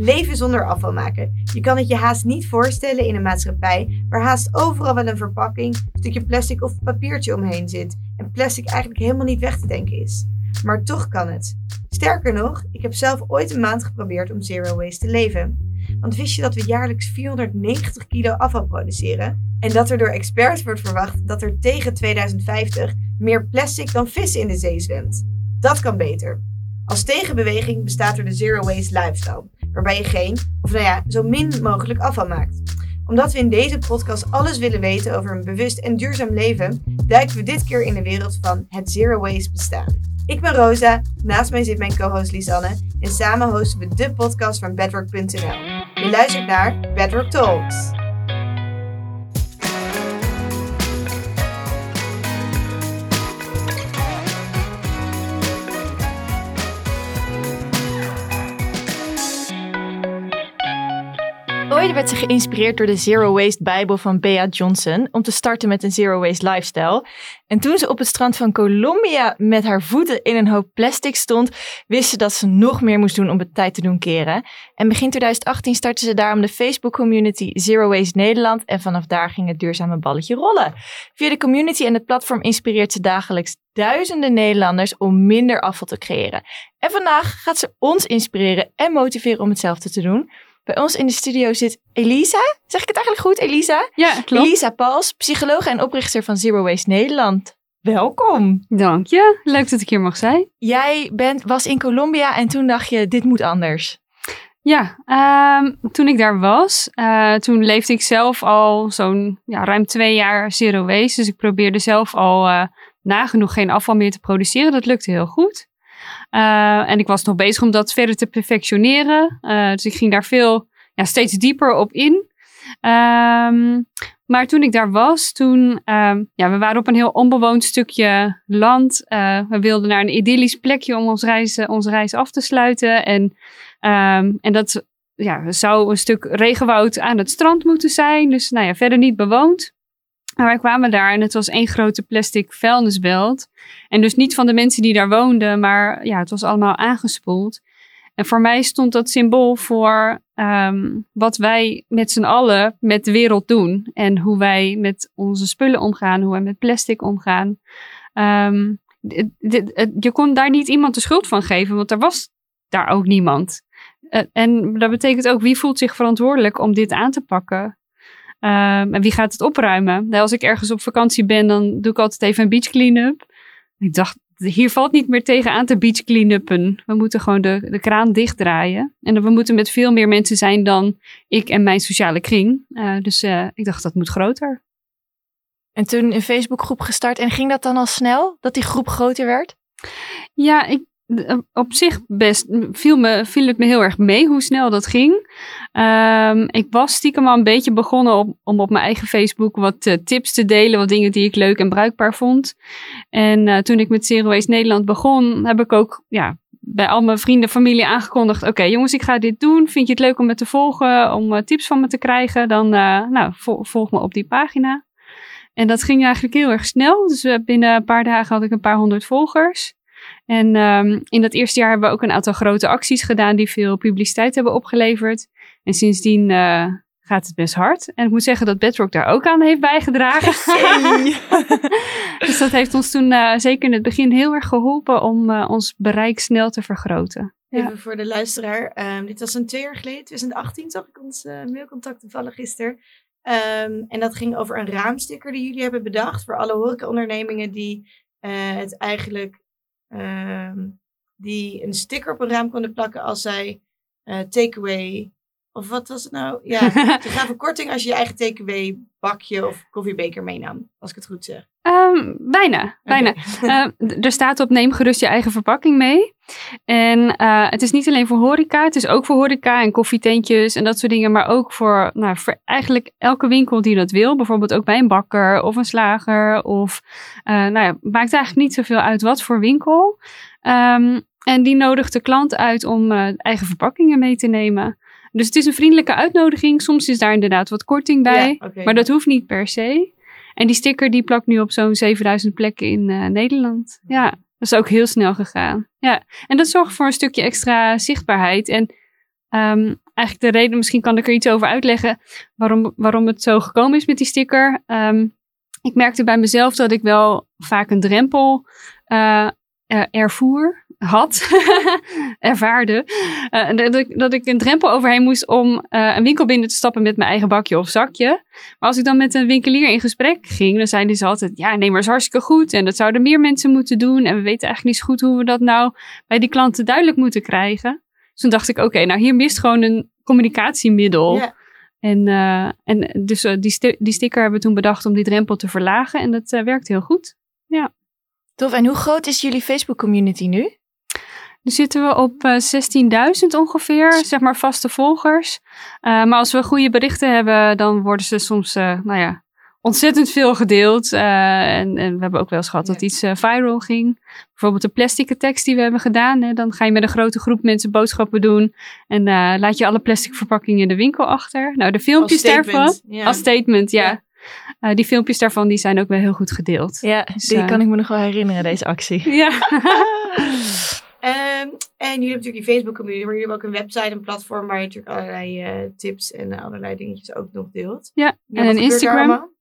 Leven zonder afval maken. Je kan het je haast niet voorstellen in een maatschappij waar haast overal wel een verpakking, stukje plastic of papiertje omheen zit en plastic eigenlijk helemaal niet weg te denken is. Maar toch kan het. Sterker nog, ik heb zelf ooit een maand geprobeerd om zero waste te leven. Want wist je dat we jaarlijks 490 kilo afval produceren? En dat er door experts wordt verwacht dat er tegen 2050 meer plastic dan vis in de zee zwemt. Dat kan beter. Als tegenbeweging bestaat er de Zero Waste Lifestyle, waarbij je geen, of nou ja, zo min mogelijk afval maakt. Omdat we in deze podcast alles willen weten over een bewust en duurzaam leven, duiken we dit keer in de wereld van het Zero Waste bestaan. Ik ben Rosa, naast mij zit mijn co-host Lisanne en samen hosten we de podcast van Bedrock.nl. Je luistert naar Bedrock Talks. Ooit werd ze geïnspireerd door de Zero Waste Bijbel van Bea Johnson om te starten met een Zero Waste lifestyle. En toen ze op het strand van Colombia met haar voeten in een hoop plastic stond, wist ze dat ze nog meer moest doen om het tijd te doen keren. En begin 2018 startte ze daarom de Facebook community Zero Waste Nederland en vanaf daar ging het duurzame balletje rollen. Via de community en het platform inspireert ze dagelijks duizenden Nederlanders om minder afval te creëren. En vandaag gaat ze ons inspireren en motiveren om hetzelfde te doen. Bij ons in de studio zit Elisa. Zeg ik het eigenlijk goed, Elisa? Ja, klopt. Elisa Pals, psycholoog en oprichter van Zero Waste Nederland. Welkom. Dank je. Leuk dat ik hier mag zijn. Jij bent, was in Colombia en toen dacht je, dit moet anders. Ja, ehm, toen ik daar was, uh, toen leefde ik zelf al zo'n ja, ruim twee jaar zero waste. Dus ik probeerde zelf al uh, nagenoeg geen afval meer te produceren. Dat lukte heel goed. Uh, en ik was nog bezig om dat verder te perfectioneren. Uh, dus ik ging daar veel, ja, steeds dieper op in. Um, maar toen ik daar was, toen, um, ja, we waren op een heel onbewoond stukje land. Uh, we wilden naar een idyllisch plekje om ons reis, onze reis af te sluiten. En, um, en dat ja, zou een stuk regenwoud aan het strand moeten zijn. Dus nou ja, verder niet bewoond. Maar wij kwamen daar en het was één grote plastic vuilnisbelt. En dus niet van de mensen die daar woonden, maar ja, het was allemaal aangespoeld. En voor mij stond dat symbool voor um, wat wij met z'n allen met de wereld doen. En hoe wij met onze spullen omgaan, hoe wij met plastic omgaan. Um, je kon daar niet iemand de schuld van geven, want er was daar ook niemand. Uh, en dat betekent ook, wie voelt zich verantwoordelijk om dit aan te pakken? Um, en wie gaat het opruimen? Nou, als ik ergens op vakantie ben, dan doe ik altijd even een beach clean-up. Ik dacht, hier valt niet meer tegen aan te beach clean-uppen. We moeten gewoon de, de kraan dichtdraaien. En we moeten met veel meer mensen zijn dan ik en mijn sociale kring. Uh, dus uh, ik dacht, dat moet groter. En toen een Facebookgroep gestart. En ging dat dan al snel, dat die groep groter werd? Ja, ik, op zich best viel, me, viel het me heel erg mee hoe snel dat ging. Um, ik was stiekem al een beetje begonnen om op mijn eigen Facebook wat uh, tips te delen, wat dingen die ik leuk en bruikbaar vond. En uh, toen ik met Zero Waste Nederland begon, heb ik ook ja, bij al mijn vrienden, familie aangekondigd: Oké, jongens, ik ga dit doen. Vind je het leuk om me te volgen, om tips van me te krijgen? Dan nou, vol, volg me op die pagina. En dat ging eigenlijk heel erg snel. Dus binnen een paar dagen had ik een paar honderd volgers. En um, in dat eerste jaar hebben we ook een aantal grote acties gedaan die veel publiciteit hebben opgeleverd. En sindsdien uh, gaat het best hard. En ik moet zeggen dat Bedrock daar ook aan heeft bijgedragen. dus dat heeft ons toen uh, zeker in het begin heel erg geholpen om uh, ons bereik snel te vergroten. Even ja. voor de luisteraar. Um, dit was een twee jaar geleden, 2018 zag ik ons mailcontact toevallig gisteren. Um, en dat ging over een raamsticker die jullie hebben bedacht voor alle horecaondernemingen die het eigenlijk um, die een sticker op een raam konden plakken als zij uh, takeaway. Of wat was het nou? Ja, ze gaven korting als je je eigen takeaway bakje of koffiebeker meenam, als ik het goed zeg. Um, bijna, bijna. Okay. uh, er staat op neem gerust je eigen verpakking mee. En uh, het is niet alleen voor horeca, het is ook voor horeca en koffietentjes en dat soort dingen. Maar ook voor, nou, voor eigenlijk elke winkel die dat wil. Bijvoorbeeld ook bij een bakker of een slager. Of, uh, nou ja, maakt eigenlijk niet zoveel uit wat voor winkel. Um, en die nodigt de klant uit om uh, eigen verpakkingen mee te nemen. Dus het is een vriendelijke uitnodiging. Soms is daar inderdaad wat korting bij. Ja, okay. Maar dat hoeft niet per se. En die sticker die plakt nu op zo'n 7000 plekken in uh, Nederland. Ja, dat is ook heel snel gegaan. Ja, en dat zorgt voor een stukje extra zichtbaarheid. En Ehm, eigenlijk de reden, misschien kan ik er iets over uitleggen waarom, waarom het zo gekomen is met die sticker. Ehm, ik merkte bij mezelf dat ik wel vaak een drempel uh, ervoer, had, ervaarde. Uh, dat, ik, dat ik een drempel overheen moest om uh, een winkel binnen te stappen met mijn eigen bakje of zakje. Maar als ik dan met een winkelier in gesprek ging, dan zeiden ze altijd: Ja, nee, maar is hartstikke goed. En dat zouden meer mensen moeten doen. En we weten eigenlijk niet zo goed hoe we dat nou bij die klanten duidelijk moeten krijgen. Dus toen dacht ik: Oké, nou hier mist gewoon een communicatiemiddel. Ja. En, uh, en dus die, die sticker hebben we toen bedacht om die drempel te verlagen. En dat werkt heel goed. Ja. Tof. En hoe groot is jullie Facebook community nu? Nu zitten we op uh, 16.000 ongeveer, zeg maar vaste volgers. Uh, maar als we goede berichten hebben, dan worden ze soms, uh, nou ja, ontzettend veel gedeeld. En, en, we hebben ook wel eens gehad dat iets viral ging. Bijvoorbeeld de plastic tekst die we hebben gedaan. Hè, dan ga je met een grote groep mensen boodschappen doen. En laat je alle plastic verpakkingen in de winkel achter. Nou, de filmpjes als daarvan. Ja. Als statement, ja. ja. die filmpjes daarvan die zijn ook wel heel goed gedeeld. Ja, dus, die kan ik me nog wel herinneren, deze actie. Ja. Um, en jullie hebben natuurlijk die Facebook community, maar jullie hebben ook een website, een platform waar je natuurlijk allerlei uh, tips en allerlei dingetjes ook nog deelt. Ja, en een Instagram.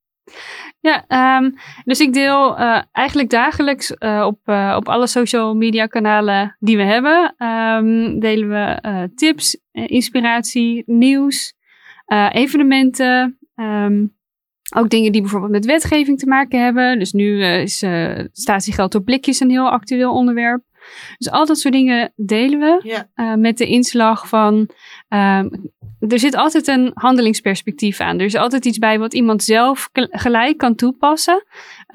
Ja, um, dus ik deel uh, eigenlijk dagelijks uh, op, op alle social media kanalen die we hebben, um, delen we tips, inspiratie, nieuws, evenementen, ook dingen die bijvoorbeeld met wetgeving te maken hebben. Dus nu is statiegeld op blikjes een heel actueel onderwerp. Dus al dat soort dingen delen we ja. uh, met de inslag van. Um, er zit altijd een handelingsperspectief aan. Er is altijd iets bij wat iemand zelf gelijk kan toepassen.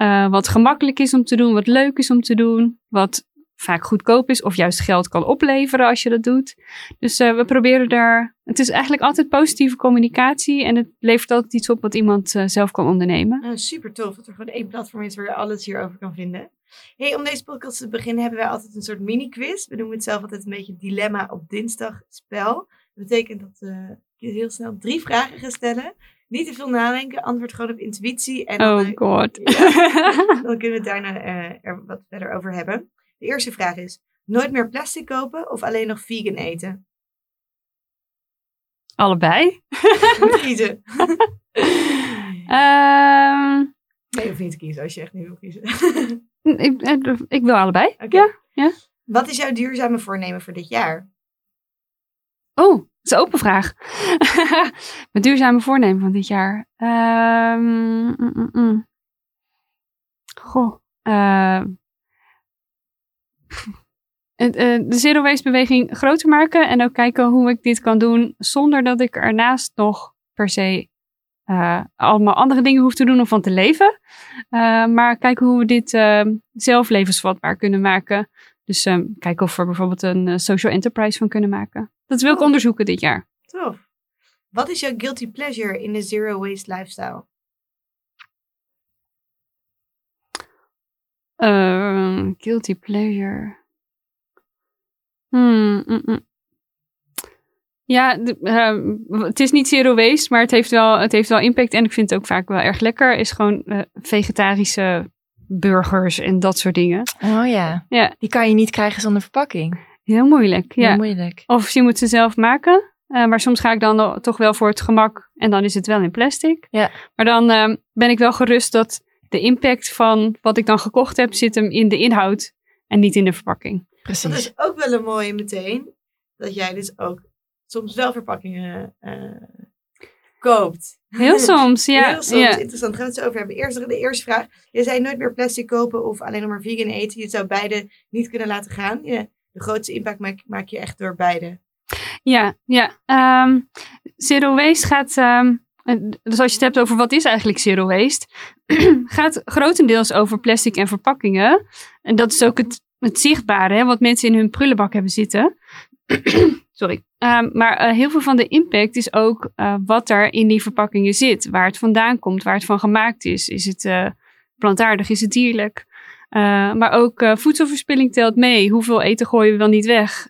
Uh, wat gemakkelijk is om te doen, wat leuk is om te doen, wat vaak goedkoop is of juist geld kan opleveren als je dat doet. Dus uh, we proberen daar. Het is eigenlijk altijd positieve communicatie en het levert altijd iets op wat iemand uh, zelf kan ondernemen. Oh, super tof dat er gewoon één platform is waar je alles hierover kan vinden. Hey, om deze podcast te beginnen hebben wij altijd een soort mini-quiz. We noemen het zelf altijd een beetje dilemma op dinsdag spel. Dat betekent dat je heel snel drie vragen gaat stellen. Niet te veel nadenken, antwoord gewoon op intuïtie. En dan, oh god. dan kunnen we het daarna uh, er wat verder over hebben. De eerste vraag is, nooit meer plastic kopen of alleen nog vegan eten? Allebei. kiezen. um... Nee, je hoeft niet te kiezen als je echt niet wil kiezen. Ik, eh, ik wil allebei. Ja, ja. Wat is jouw duurzame voornemen voor dit jaar? Oh, dat is een open vraag. Mijn duurzame voornemen van dit jaar. Um, mm, mm, Goh. Uh, de zero waste beweging groter maken en ook kijken hoe ik dit kan doen zonder dat ik ernaast nog per se uh, allemaal andere dingen hoeft te doen om van te leven. Uh, maar kijken hoe we dit uh, zelf levensvatbaar kunnen maken. Dus um, kijken of we er bijvoorbeeld een social enterprise van kunnen maken. Dat wil ik oh. onderzoeken dit jaar. Tof. Wat is jouw guilty pleasure in de zero waste lifestyle? guilty pleasure. Hmm, mm, mm. Ja, uh, het is niet zero waste, maar het heeft, wel, het heeft wel impact. En ik vind het ook vaak wel erg lekker. Is gewoon uh, vegetarische burgers en dat soort dingen. Oh ja. ja. Die kan je niet krijgen zonder verpakking. Heel moeilijk, ja. Heel moeilijk. Of je moet ze zelf maken. Uh, maar soms ga ik dan toch wel voor het gemak. En dan is het wel in plastic. Ja. Maar dan ehm, ben ik wel gerust dat de impact van wat ik dan gekocht heb... zit hem in de inhoud en niet in de verpakking. Precies. Dat is ook wel een mooie meteen. Dat jij dus ook soms wel verpakkingen uh, koopt. Heel soms, ja. Heel soms, ja. interessant. Gaan we het zo over hebben. Eerst de eerste vraag. Je zei nooit meer plastic kopen of alleen nog maar vegan eten. Je zou beide niet kunnen laten gaan. Je, de grootste impact maak, maak, je echt door beide. Ja, ja. Um, zero waste gaat... Um, dus als je het hebt over wat is eigenlijk zero waste, gaat grotendeels over plastic en verpakkingen. En dat is ook het, het zichtbare, hè, wat mensen in hun prullenbak hebben zitten. Sorry. Um, maar uh, heel veel van de impact is ook uh, wat er in die verpakkingen zit. Waar het vandaan komt, waar het van gemaakt is. Is het uh, plantaardig, is het dierlijk? maar ook voedselverspilling telt mee. Hoeveel eten gooien we wel niet weg?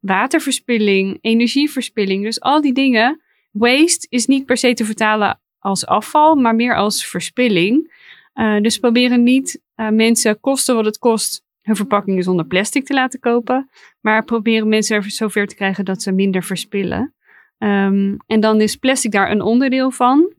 waterverspilling, energieverspilling. Dus al die dingen. Waste is niet per se te vertalen als afval, maar meer als verspilling. dus proberen niet mensen, kosten wat het kost, hun verpakkingen zonder plastic te laten kopen. Maar proberen mensen er zover te krijgen dat ze minder verspillen. Ehm, en dan is plastic daar een onderdeel van.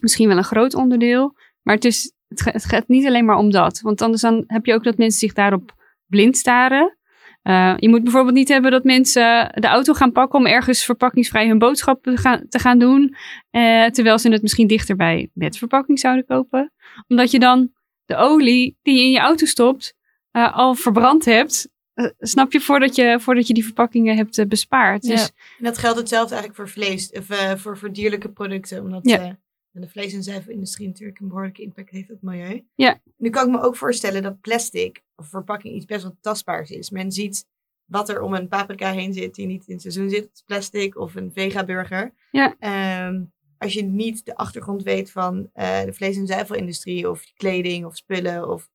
Misschien wel een groot onderdeel. Maar het, is, het, ga- het gaat niet alleen maar om dat. Want anders dan heb je ook dat mensen zich daarop blind staren. Eh, je moet bijvoorbeeld niet hebben dat mensen de auto gaan pakken om ergens verpakkingsvrij hun boodschappen te gaan, te gaan doen. eh, terwijl ze het misschien dichterbij met verpakking zouden kopen. Omdat je dan de olie die je in je auto stopt eh, al verbrand hebt. Eh, snap je voordat, je voordat je die verpakkingen hebt eh, bespaard. Ja. Dus En dat geldt hetzelfde eigenlijk voor vlees, of eh, voor, voor dierlijke producten. Omdat Ja. de vlees- en zuivelindustrie natuurlijk een behoorlijke impact heeft op het milieu. Ja. Nu kan ik me ook voorstellen dat plastic of verpakking iets best wel tastbaars is. Men ziet wat er om een paprika heen zit die niet in het seizoen zit. Plastic of een vegaburger. Ja. Ehm, als je niet de achtergrond weet van eh, de vlees- en zuivelindustrie of kleding of spullen of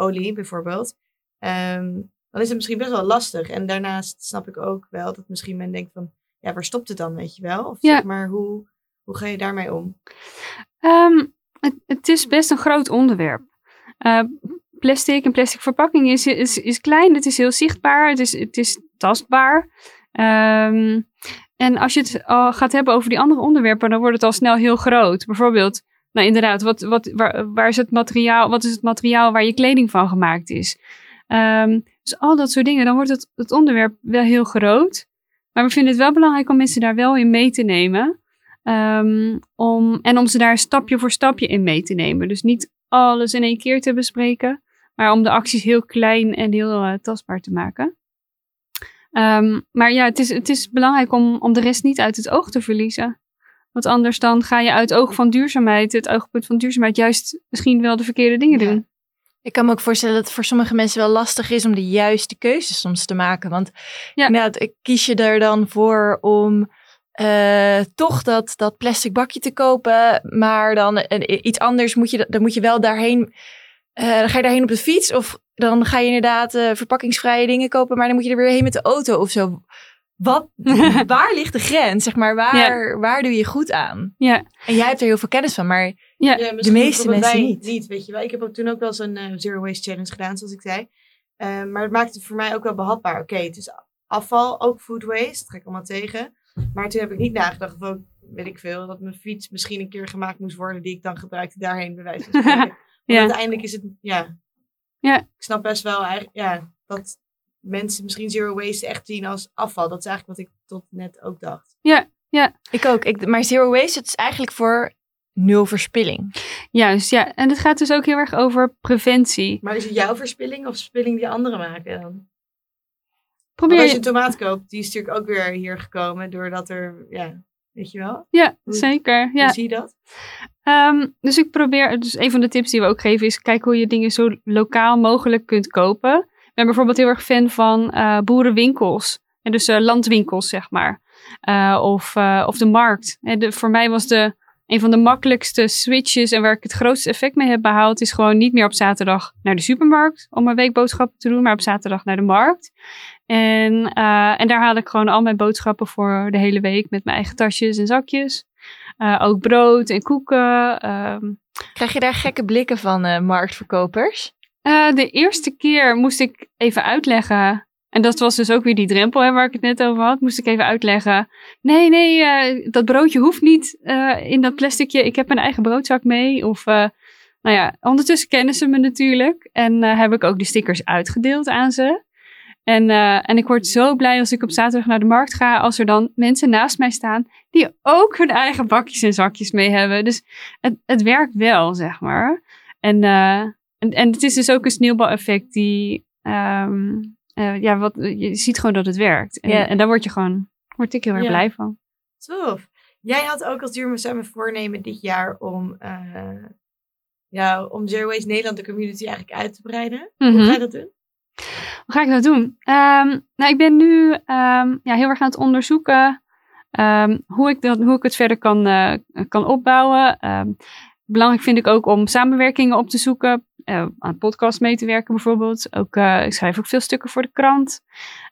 olie bijvoorbeeld. ehm, dan is het misschien best wel lastig. En daarnaast snap ik ook wel dat misschien men denkt van, ja, waar stopt het dan, weet je wel? Of Ja. zeg maar, hoe, hoe ga je daarmee om? Ehm, het, het is best een groot onderwerp. Eh, plastic en plastic verpakking is, is, is klein, het is heel zichtbaar, het is, het is tastbaar. Ehm, en als je het al gaat hebben over die andere onderwerpen, dan wordt het al snel heel groot. Bijvoorbeeld, nou inderdaad, wat, wat, waar, is het materiaal, wat is het materiaal waar je kleding van gemaakt is? Ehm, dus al dat soort dingen, dan wordt het, het onderwerp wel heel groot. Maar we vinden het wel belangrijk om mensen daar wel in mee te nemen. Ehm, om, en om ze daar stapje voor stapje in mee te nemen. Dus niet alles in één keer te bespreken, maar om de acties heel klein en heel eh, tastbaar te maken. Ehm, maar ja, het is, het is belangrijk om, om de rest niet uit het oog te verliezen. Want anders dan ga je uit het oog van duurzaamheid, het oogpunt van duurzaamheid, juist misschien wel de verkeerde dingen Ja. doen. Ik kan me ook voorstellen dat het voor sommige mensen wel lastig is om de juiste keuzes soms te maken. Want Ja. inderdaad, ik kies je er dan voor om eh, toch dat, dat plastic bakje te kopen. Maar dan iets anders moet je, dan moet je wel daarheen. eh, dan ga je daarheen op de fiets. Of dan ga je inderdaad eh, verpakkingsvrije dingen kopen. Maar dan moet je er weer heen met de auto of zo. Wat, waar ligt de grens? Zeg maar, waar, waar doe je goed aan? Ja, En jij hebt er heel veel kennis van. Maar ja, Ja, misschien meeste mensen wij niet. niet. Weet je wel. Ik heb ook toen ook wel eens een eh, Zero Waste Challenge gedaan, zoals ik zei. Eh, maar het maakt het voor mij ook wel behapbaar. Oké, het is afval, ook food waste. Dat ga ik allemaal tegen. Maar toen heb ik niet nagedacht, of ook, weet ik veel, dat mijn fiets misschien een keer gemaakt moest worden, die ik dan gebruikte daarheen, bij wijze van spreken. Want Ja. uiteindelijk is het, ja. Ja. Ik snap best wel eigenlijk, ja, dat mensen misschien Zero Waste echt zien als afval. Dat is eigenlijk wat ik tot net ook dacht. ik ook. Ik, maar zero waste, het is eigenlijk voor nul verspilling. juist. Ja. En het gaat dus ook heel erg over preventie. Maar is het jouw verspilling of verspilling die anderen maken dan? Probeer Want als je een tomaat koopt, die is natuurlijk ook weer hier gekomen doordat er, ja, weet je wel? ja, Hoe- zeker. Ja. Hoe zie je dat? Ehm, dus ik probeer, dus een van de tips die we ook geven is kijk hoe je dingen zo lokaal mogelijk kunt kopen. Ik ben bijvoorbeeld heel erg fan van eh, boerenwinkels. En dus eh, landwinkels, zeg maar. Eh, of, of de markt. En voor mij was de, een van de makkelijkste switches en waar ik het grootste effect mee heb behaald, is gewoon niet meer op zaterdag naar de supermarkt om mijn weekboodschappen te doen, maar op zaterdag naar de markt. En, en daar haal ik gewoon al mijn boodschappen voor de hele week met mijn eigen tasjes en zakjes. Ook brood en koeken. ehm. Krijg je daar gekke blikken van marktverkopers? Eh, de eerste keer moest ik even uitleggen. En dat was dus ook weer die drempel hè, waar ik het net over had. Moest ik even uitleggen. Nee, nee, eh, dat broodje hoeft niet eh, in dat plasticje. Ik heb een eigen broodzak mee. Of, nou ja, ondertussen kennen ze me natuurlijk. En heb ik ook die stickers uitgedeeld aan ze. En, en ik word zo blij als ik op zaterdag naar de markt ga. Als er dan mensen naast mij staan die ook hun eigen bakjes en zakjes mee hebben. Dus het, het werkt wel, zeg maar. En, en, en het is dus ook een sneeuwbaleffect die, ehm, eh, ja, wat, je ziet gewoon dat het werkt. En, Ja. en daar word je gewoon, word ik heel erg Ja. blij van. Tof. Jij had ook als duurzame voornemen dit jaar om, eh, ja, om Zero Waste Nederland de community eigenlijk uit te breiden. Hoe Mhm. ga je dat doen? Hoe ga ik dat doen? Ehm, nou, ik ben nu ehm, ja, heel erg aan het onderzoeken hoe, ik dat, hoe ik het verder kan, eh, kan opbouwen. Belangrijk vind ik ook om samenwerkingen op te zoeken. Eh, aan podcast mee te werken bijvoorbeeld. Ook, eh, ik schrijf ook veel stukken voor de krant.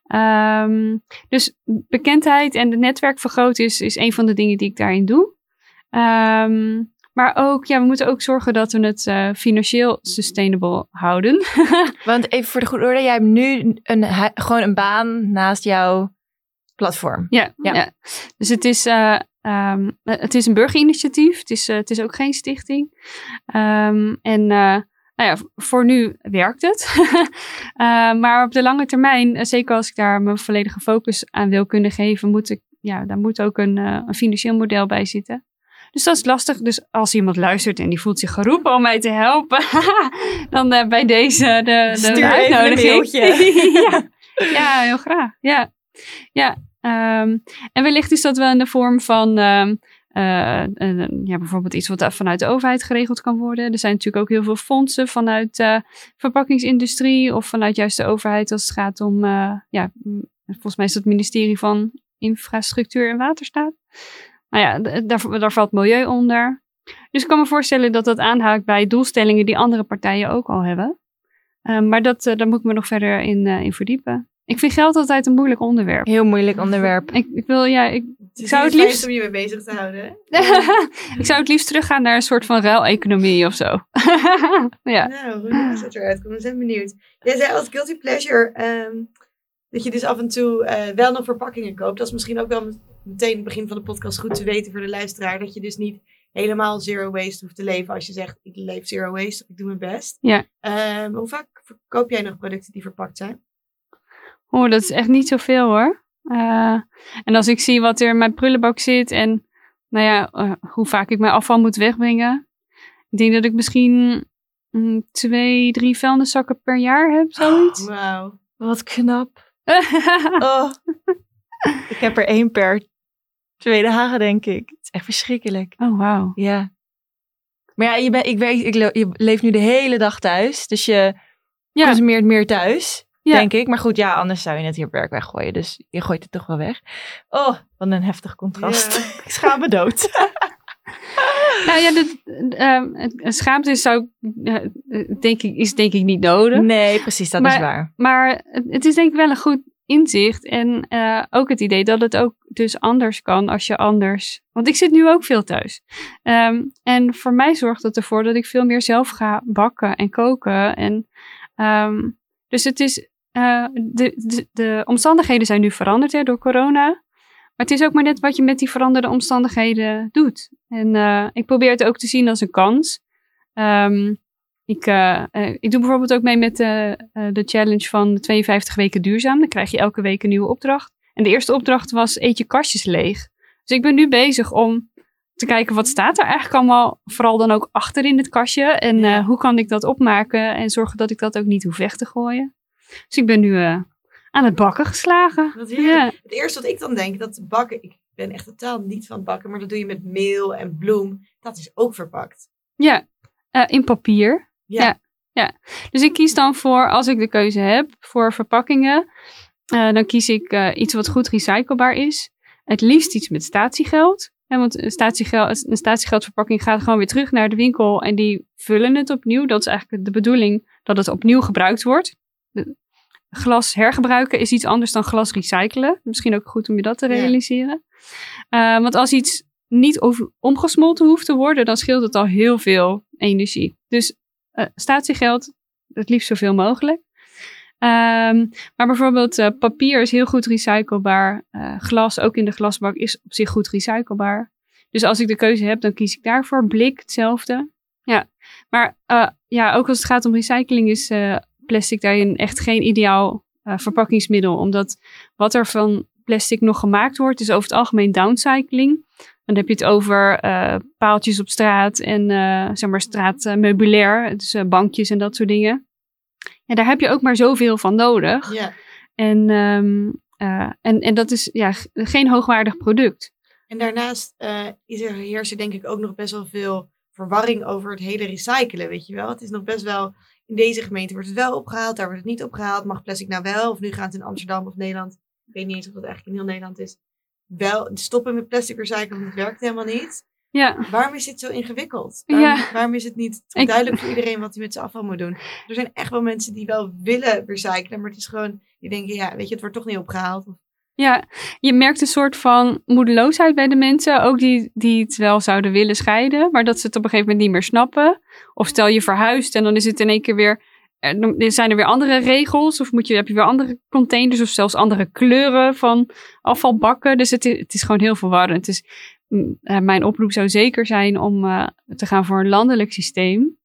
Ehm, dus bekendheid en het netwerk vergroten is, is een van de dingen die ik daarin doe. Ehm, Maar ook, ja, we moeten ook zorgen dat we het eh, financieel sustainable houden. Want even voor de goede orde, jij hebt nu een, gewoon een baan naast jouw platform. Ja, Ja. ja. dus het is, eh, ehm, het is een burgerinitiatief. Het is, het is ook geen stichting. En nou ja, voor nu werkt het. Eh, maar op de lange termijn, eh, zeker als ik daar mijn volledige focus aan wil kunnen geven, moet ik, ja, daar moet ook een, eh, een financieel model bij zitten. Dus dat is lastig. Dus als iemand luistert en die voelt zich geroepen om mij te helpen, dan eh, bij deze de, de, Stuur de even een uitnodiging. ja. ja, heel graag. Ja, ja. ehm, en wellicht is dat wel in de vorm van ehm, eh, een- ja, bijvoorbeeld iets wat vanuit de overheid geregeld kan worden. Er zijn natuurlijk ook heel veel fondsen vanuit de verpakkingsindustrie of vanuit juist de overheid als het gaat om, eh, ja, volgens mij is dat het ministerie van Infrastructuur en Waterstaat. Nou ja, daar, daar valt milieu onder. Dus ik kan me voorstellen dat dat aanhaakt bij doelstellingen die andere partijen ook al hebben. Eh, maar dat, eh, daar moet ik me nog verder in, eh, in verdiepen. Ik vind geld altijd een moeilijk onderwerp. Heel moeilijk onderwerp. Ik, ik wil, ja, ik, Het zou het liefst- om je mee bezig te houden. ik zou het liefst teruggaan naar een soort van ruileconomie of zo. ja. Nou, hoe het eruit komen? Ik ben benieuwd. Jij zei als guilty pleasure ehm, dat je dus af en toe eh, wel nog verpakkingen koopt. Dat is misschien ook wel meteen het begin van de podcast goed te weten voor de luisteraar. Dat je dus niet helemaal zero waste hoeft te leven als je zegt ik leef zero waste of ik doe mijn best. Ja. Ehm, hoe vaak verkoop jij nog producten die verpakt zijn? Oh, dat is echt niet zoveel hoor. Eh, en als ik zie wat er in mijn prullenbak zit en nou ja, eh, hoe vaak ik mijn afval moet wegbrengen. Ik denk dat ik misschien mm, twee, drie vuilniszakken per jaar heb, zoiets. Wauw. Wat knap. Oh. ik heb er één per twee dagen, denk ik. Het is echt verschrikkelijk. oh, wauw. Ja. Maar ja, je, bent, ik weet, ik, le- je leeft nu de hele dag thuis. Dus je Ja. consumeert meer thuis, Ja. denk ik. Maar goed, ja, anders zou je het hier werk weggooien. Dus je gooit het toch wel weg. Oh, wat een heftig contrast. Ik schaam me dood. Nou ja, de, ehm, een schaamte is, zou, denk ik, is denk ik niet nodig. nee, precies, dat is waar. Maar het, het is denk ik wel een goed inzicht. En eh, ook het idee dat het ook dus anders kan als je anders... Want ik zit nu ook veel thuis. Ehm, en voor mij zorgt dat ervoor dat ik veel meer zelf ga bakken en koken. En, ehm, dus het is... eh, de, de, de omstandigheden zijn nu veranderd hè, door corona. Maar het is ook maar net wat je met die veranderde omstandigheden doet. En eh, ik probeer het ook te zien als een kans. Ehm, ik, eh, ik doe bijvoorbeeld ook mee met de challenge van 52 weken duurzaam. Dan krijg je elke week een nieuwe opdracht. En de eerste opdracht was eet je kastjes leeg. Dus ik ben nu bezig om te kijken wat staat er eigenlijk allemaal, vooral dan ook achter in het kastje. En Ja. hoe kan ik dat opmaken en zorgen dat ik dat ook niet hoef weg te gooien. Dus ik ben nu eh, aan het bakken geslagen. Ja, Het eerste wat ik dan denk, dat bakken, ik ben echt totaal niet van bakken, maar dat doe je met meel en bloem. Dat is ook verpakt. ja. Eh, in papier. Ja. Ja. Dus ik kies dan voor, als ik de keuze heb voor verpakkingen, eh, dan kies ik iets wat goed recyclebaar is. Het liefst iets met statiegeld. Hè, want een statiegeld, een statiegeldverpakking gaat gewoon weer terug naar de winkel en die vullen het opnieuw. Dat is eigenlijk de bedoeling dat het opnieuw gebruikt wordt. Glas hergebruiken is iets anders dan glas recyclen. Misschien ook goed om je dat te Ja. realiseren. Eh, want als iets niet omgesmolten hoeft te worden, dan scheelt het al heel veel energie. Dus eh statiegeld, het liefst zoveel mogelijk. Ehm, maar bijvoorbeeld eh, papier is heel goed recyclebaar. Glas, ook in de glasbak, is op zich goed recyclebaar. Dus als ik de keuze heb, dan kies ik daarvoor. Blik, hetzelfde. Ja, maar ja, ook als het gaat om recycling is plastic daarin echt geen ideaal eh, verpakkingsmiddel. Omdat wat er van plastic nog gemaakt wordt, is over het algemeen downcycling. Dan heb je het over eh, paaltjes op straat en eh, zeg maar straatmeubilair, dus bankjes en dat soort dingen. Ja, daar heb je ook maar zoveel van nodig. ja. En, ehm, eh, en, en dat is ja, geen hoogwaardig product. En daarnaast is er, heerst er denk ik ook nog best wel veel verwarring over het hele recyclen, weet je wel. Het is nog best wel, in deze gemeente wordt het wel opgehaald, daar wordt het niet opgehaald. Mag plastic nou wel? Of nu gaat het in Amsterdam of Nederland, ik weet niet eens of dat eigenlijk in heel Nederland is, wel stoppen met plastic recyclen, want het werkt helemaal niet. Ja, Waarom is dit zo ingewikkeld? Waarom, Ja. waarom is het niet Ik- duidelijk voor iedereen wat hij met zijn afval moet doen? Er zijn echt wel mensen die wel willen recyclen, maar het is gewoon, die denken, ja, weet je, het wordt toch niet opgehaald. Of Ja, je merkt een soort van moedeloosheid bij de mensen. Ook die, die het wel zouden willen scheiden, maar dat ze het op een gegeven moment niet meer snappen. Of stel je verhuist en dan is het in één keer weer. er- dan zijn er weer andere regels, of moet je, heb je weer andere containers, of zelfs andere kleuren van afvalbakken. Dus het, het is gewoon heel verwarrend. Dus mm, eh, mijn oproep zou zeker zijn om eh, te gaan voor een landelijk systeem.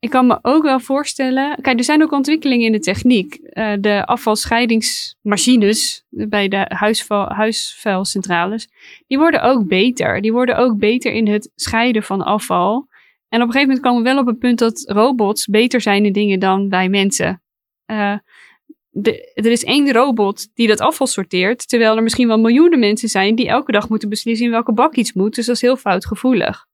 Ik kan me ook wel voorstellen. Kijk, er zijn ook ontwikkelingen in de techniek. Eh, de afvalscheidingsmachines bij de huisvuil, huisvuilcentrales, die worden ook beter. Die worden ook beter in het scheiden van afval. En op een gegeven moment komen we wel op het punt dat robots beter zijn in dingen dan wij mensen. Eh, er is één robot die dat afval sorteert, terwijl er misschien wel miljoenen mensen zijn die elke dag moeten beslissen in welke bak iets moet. Dus dat is heel foutgevoelig.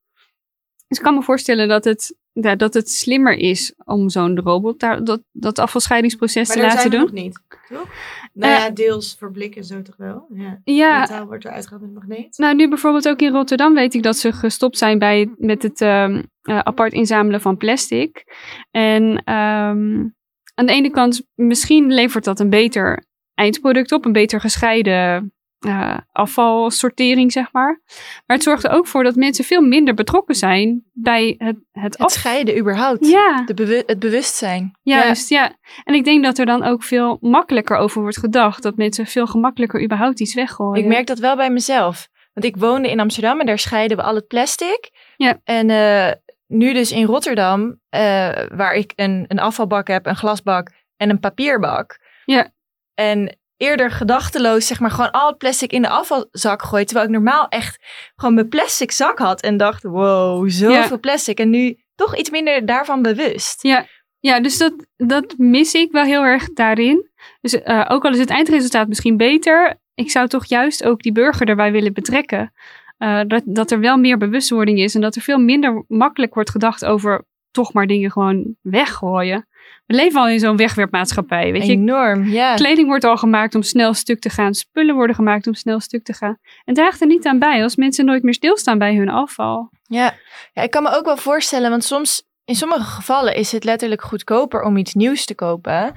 Dus ik kan me voorstellen dat het, ja, dat het slimmer is om zo'n robot daar, dat, dat afvalscheidingsproces Maar te laten doen. nog niet, toch? Nou Eh, ja, deels voor blik en zo toch wel. Ja. Ja, Metaal wordt eruit gehaald met magneet. Nou, nu bijvoorbeeld ook in Rotterdam weet ik dat ze gestopt zijn bij, met het ehm, eh, apart inzamelen van plastic. En ehm, aan de ene kant, misschien levert dat een beter eindproduct op, een beter gescheiden eh, afvalsortering, zeg maar. Maar het zorgt er ook voor dat mensen veel minder betrokken zijn bij het, het, scheiden überhaupt. Ja, De het bewustzijn. juist, ja. En ik denk dat er dan ook veel makkelijker over wordt gedacht. Dat mensen veel gemakkelijker überhaupt iets weggooien. Ik merk dat wel bij mezelf. Want ik woonde in Amsterdam en daar scheiden we al het plastic. Ja. En eh, nu dus in Rotterdam, eh, waar ik een, een afvalbak heb, een glasbak en een papierbak. Ja. En eerder gedachteloos zeg maar gewoon al het plastic in de afvalzak gooien. Terwijl ik normaal echt gewoon mijn plastic zak had en dacht, wow, zoveel plastic. En nu toch iets minder daarvan bewust. Ja, ja dus dat, dat mis ik wel heel erg daarin. Dus eh, ook al is het eindresultaat misschien beter, ik zou toch juist ook die burger erbij willen betrekken. Eh, dat, dat er wel meer bewustwording is en dat er veel minder makkelijk wordt gedacht over toch maar dingen gewoon weggooien. We leven al in zo'n wegwerpmaatschappij, weet je. Enorm, ja. Kleding wordt al gemaakt om snel stuk te gaan. Spullen worden gemaakt om snel stuk te gaan. En draagt er niet aan bij als mensen nooit meer stilstaan bij hun afval. Ja. ja, ik kan me ook wel voorstellen, want soms, in sommige gevallen is het letterlijk goedkoper om iets nieuws te kopen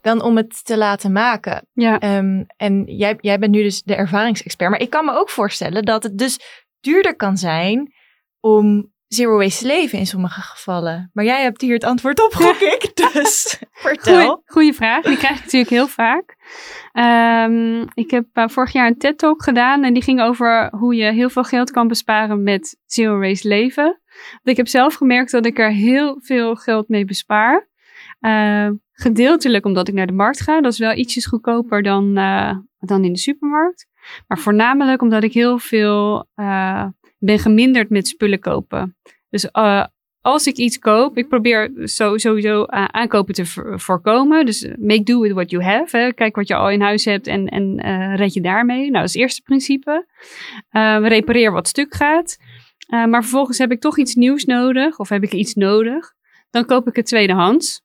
dan om het te laten maken. Ja, Ehm, en jij, jij bent nu dus de ervaringsexpert, maar ik kan me ook voorstellen dat het dus duurder kan zijn om zero waste te leven in sommige gevallen. Maar jij hebt hier het antwoord op, gok ik. Dus vertel. Goeie, goeie vraag. Die krijg ik natuurlijk heel vaak. Ehm, ik heb eh, vorig jaar een TED-talk gedaan en die ging over hoe je heel veel geld kan besparen met zero waste leven. Want ik heb zelf gemerkt dat ik er heel veel geld mee bespaar. Eh, gedeeltelijk omdat ik naar de markt ga. Dat is wel ietsjes goedkoper dan, eh, dan in de supermarkt. Maar voornamelijk omdat ik heel veel eh, ben geminderd met spullen kopen. Dus eh, als ik iets koop, ik probeer sowieso uh, aankopen te voor- voorkomen. Dus uh, make do with what you have. Kijk wat je al in huis hebt en, en red je daarmee. Nou, dat is eerste principe. Uh, repareer wat stuk gaat. Uh, maar vervolgens heb ik toch iets nieuws nodig of heb ik iets nodig. Dan koop ik het tweedehands.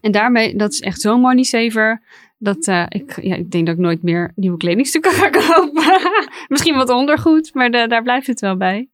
En daarmee, dat is echt zo'n money saver. Dat uh, ik, ja, ik denk dat ik nooit meer nieuwe kledingstukken ga kopen. Misschien wat ondergoed, maar de, daar blijft het wel bij.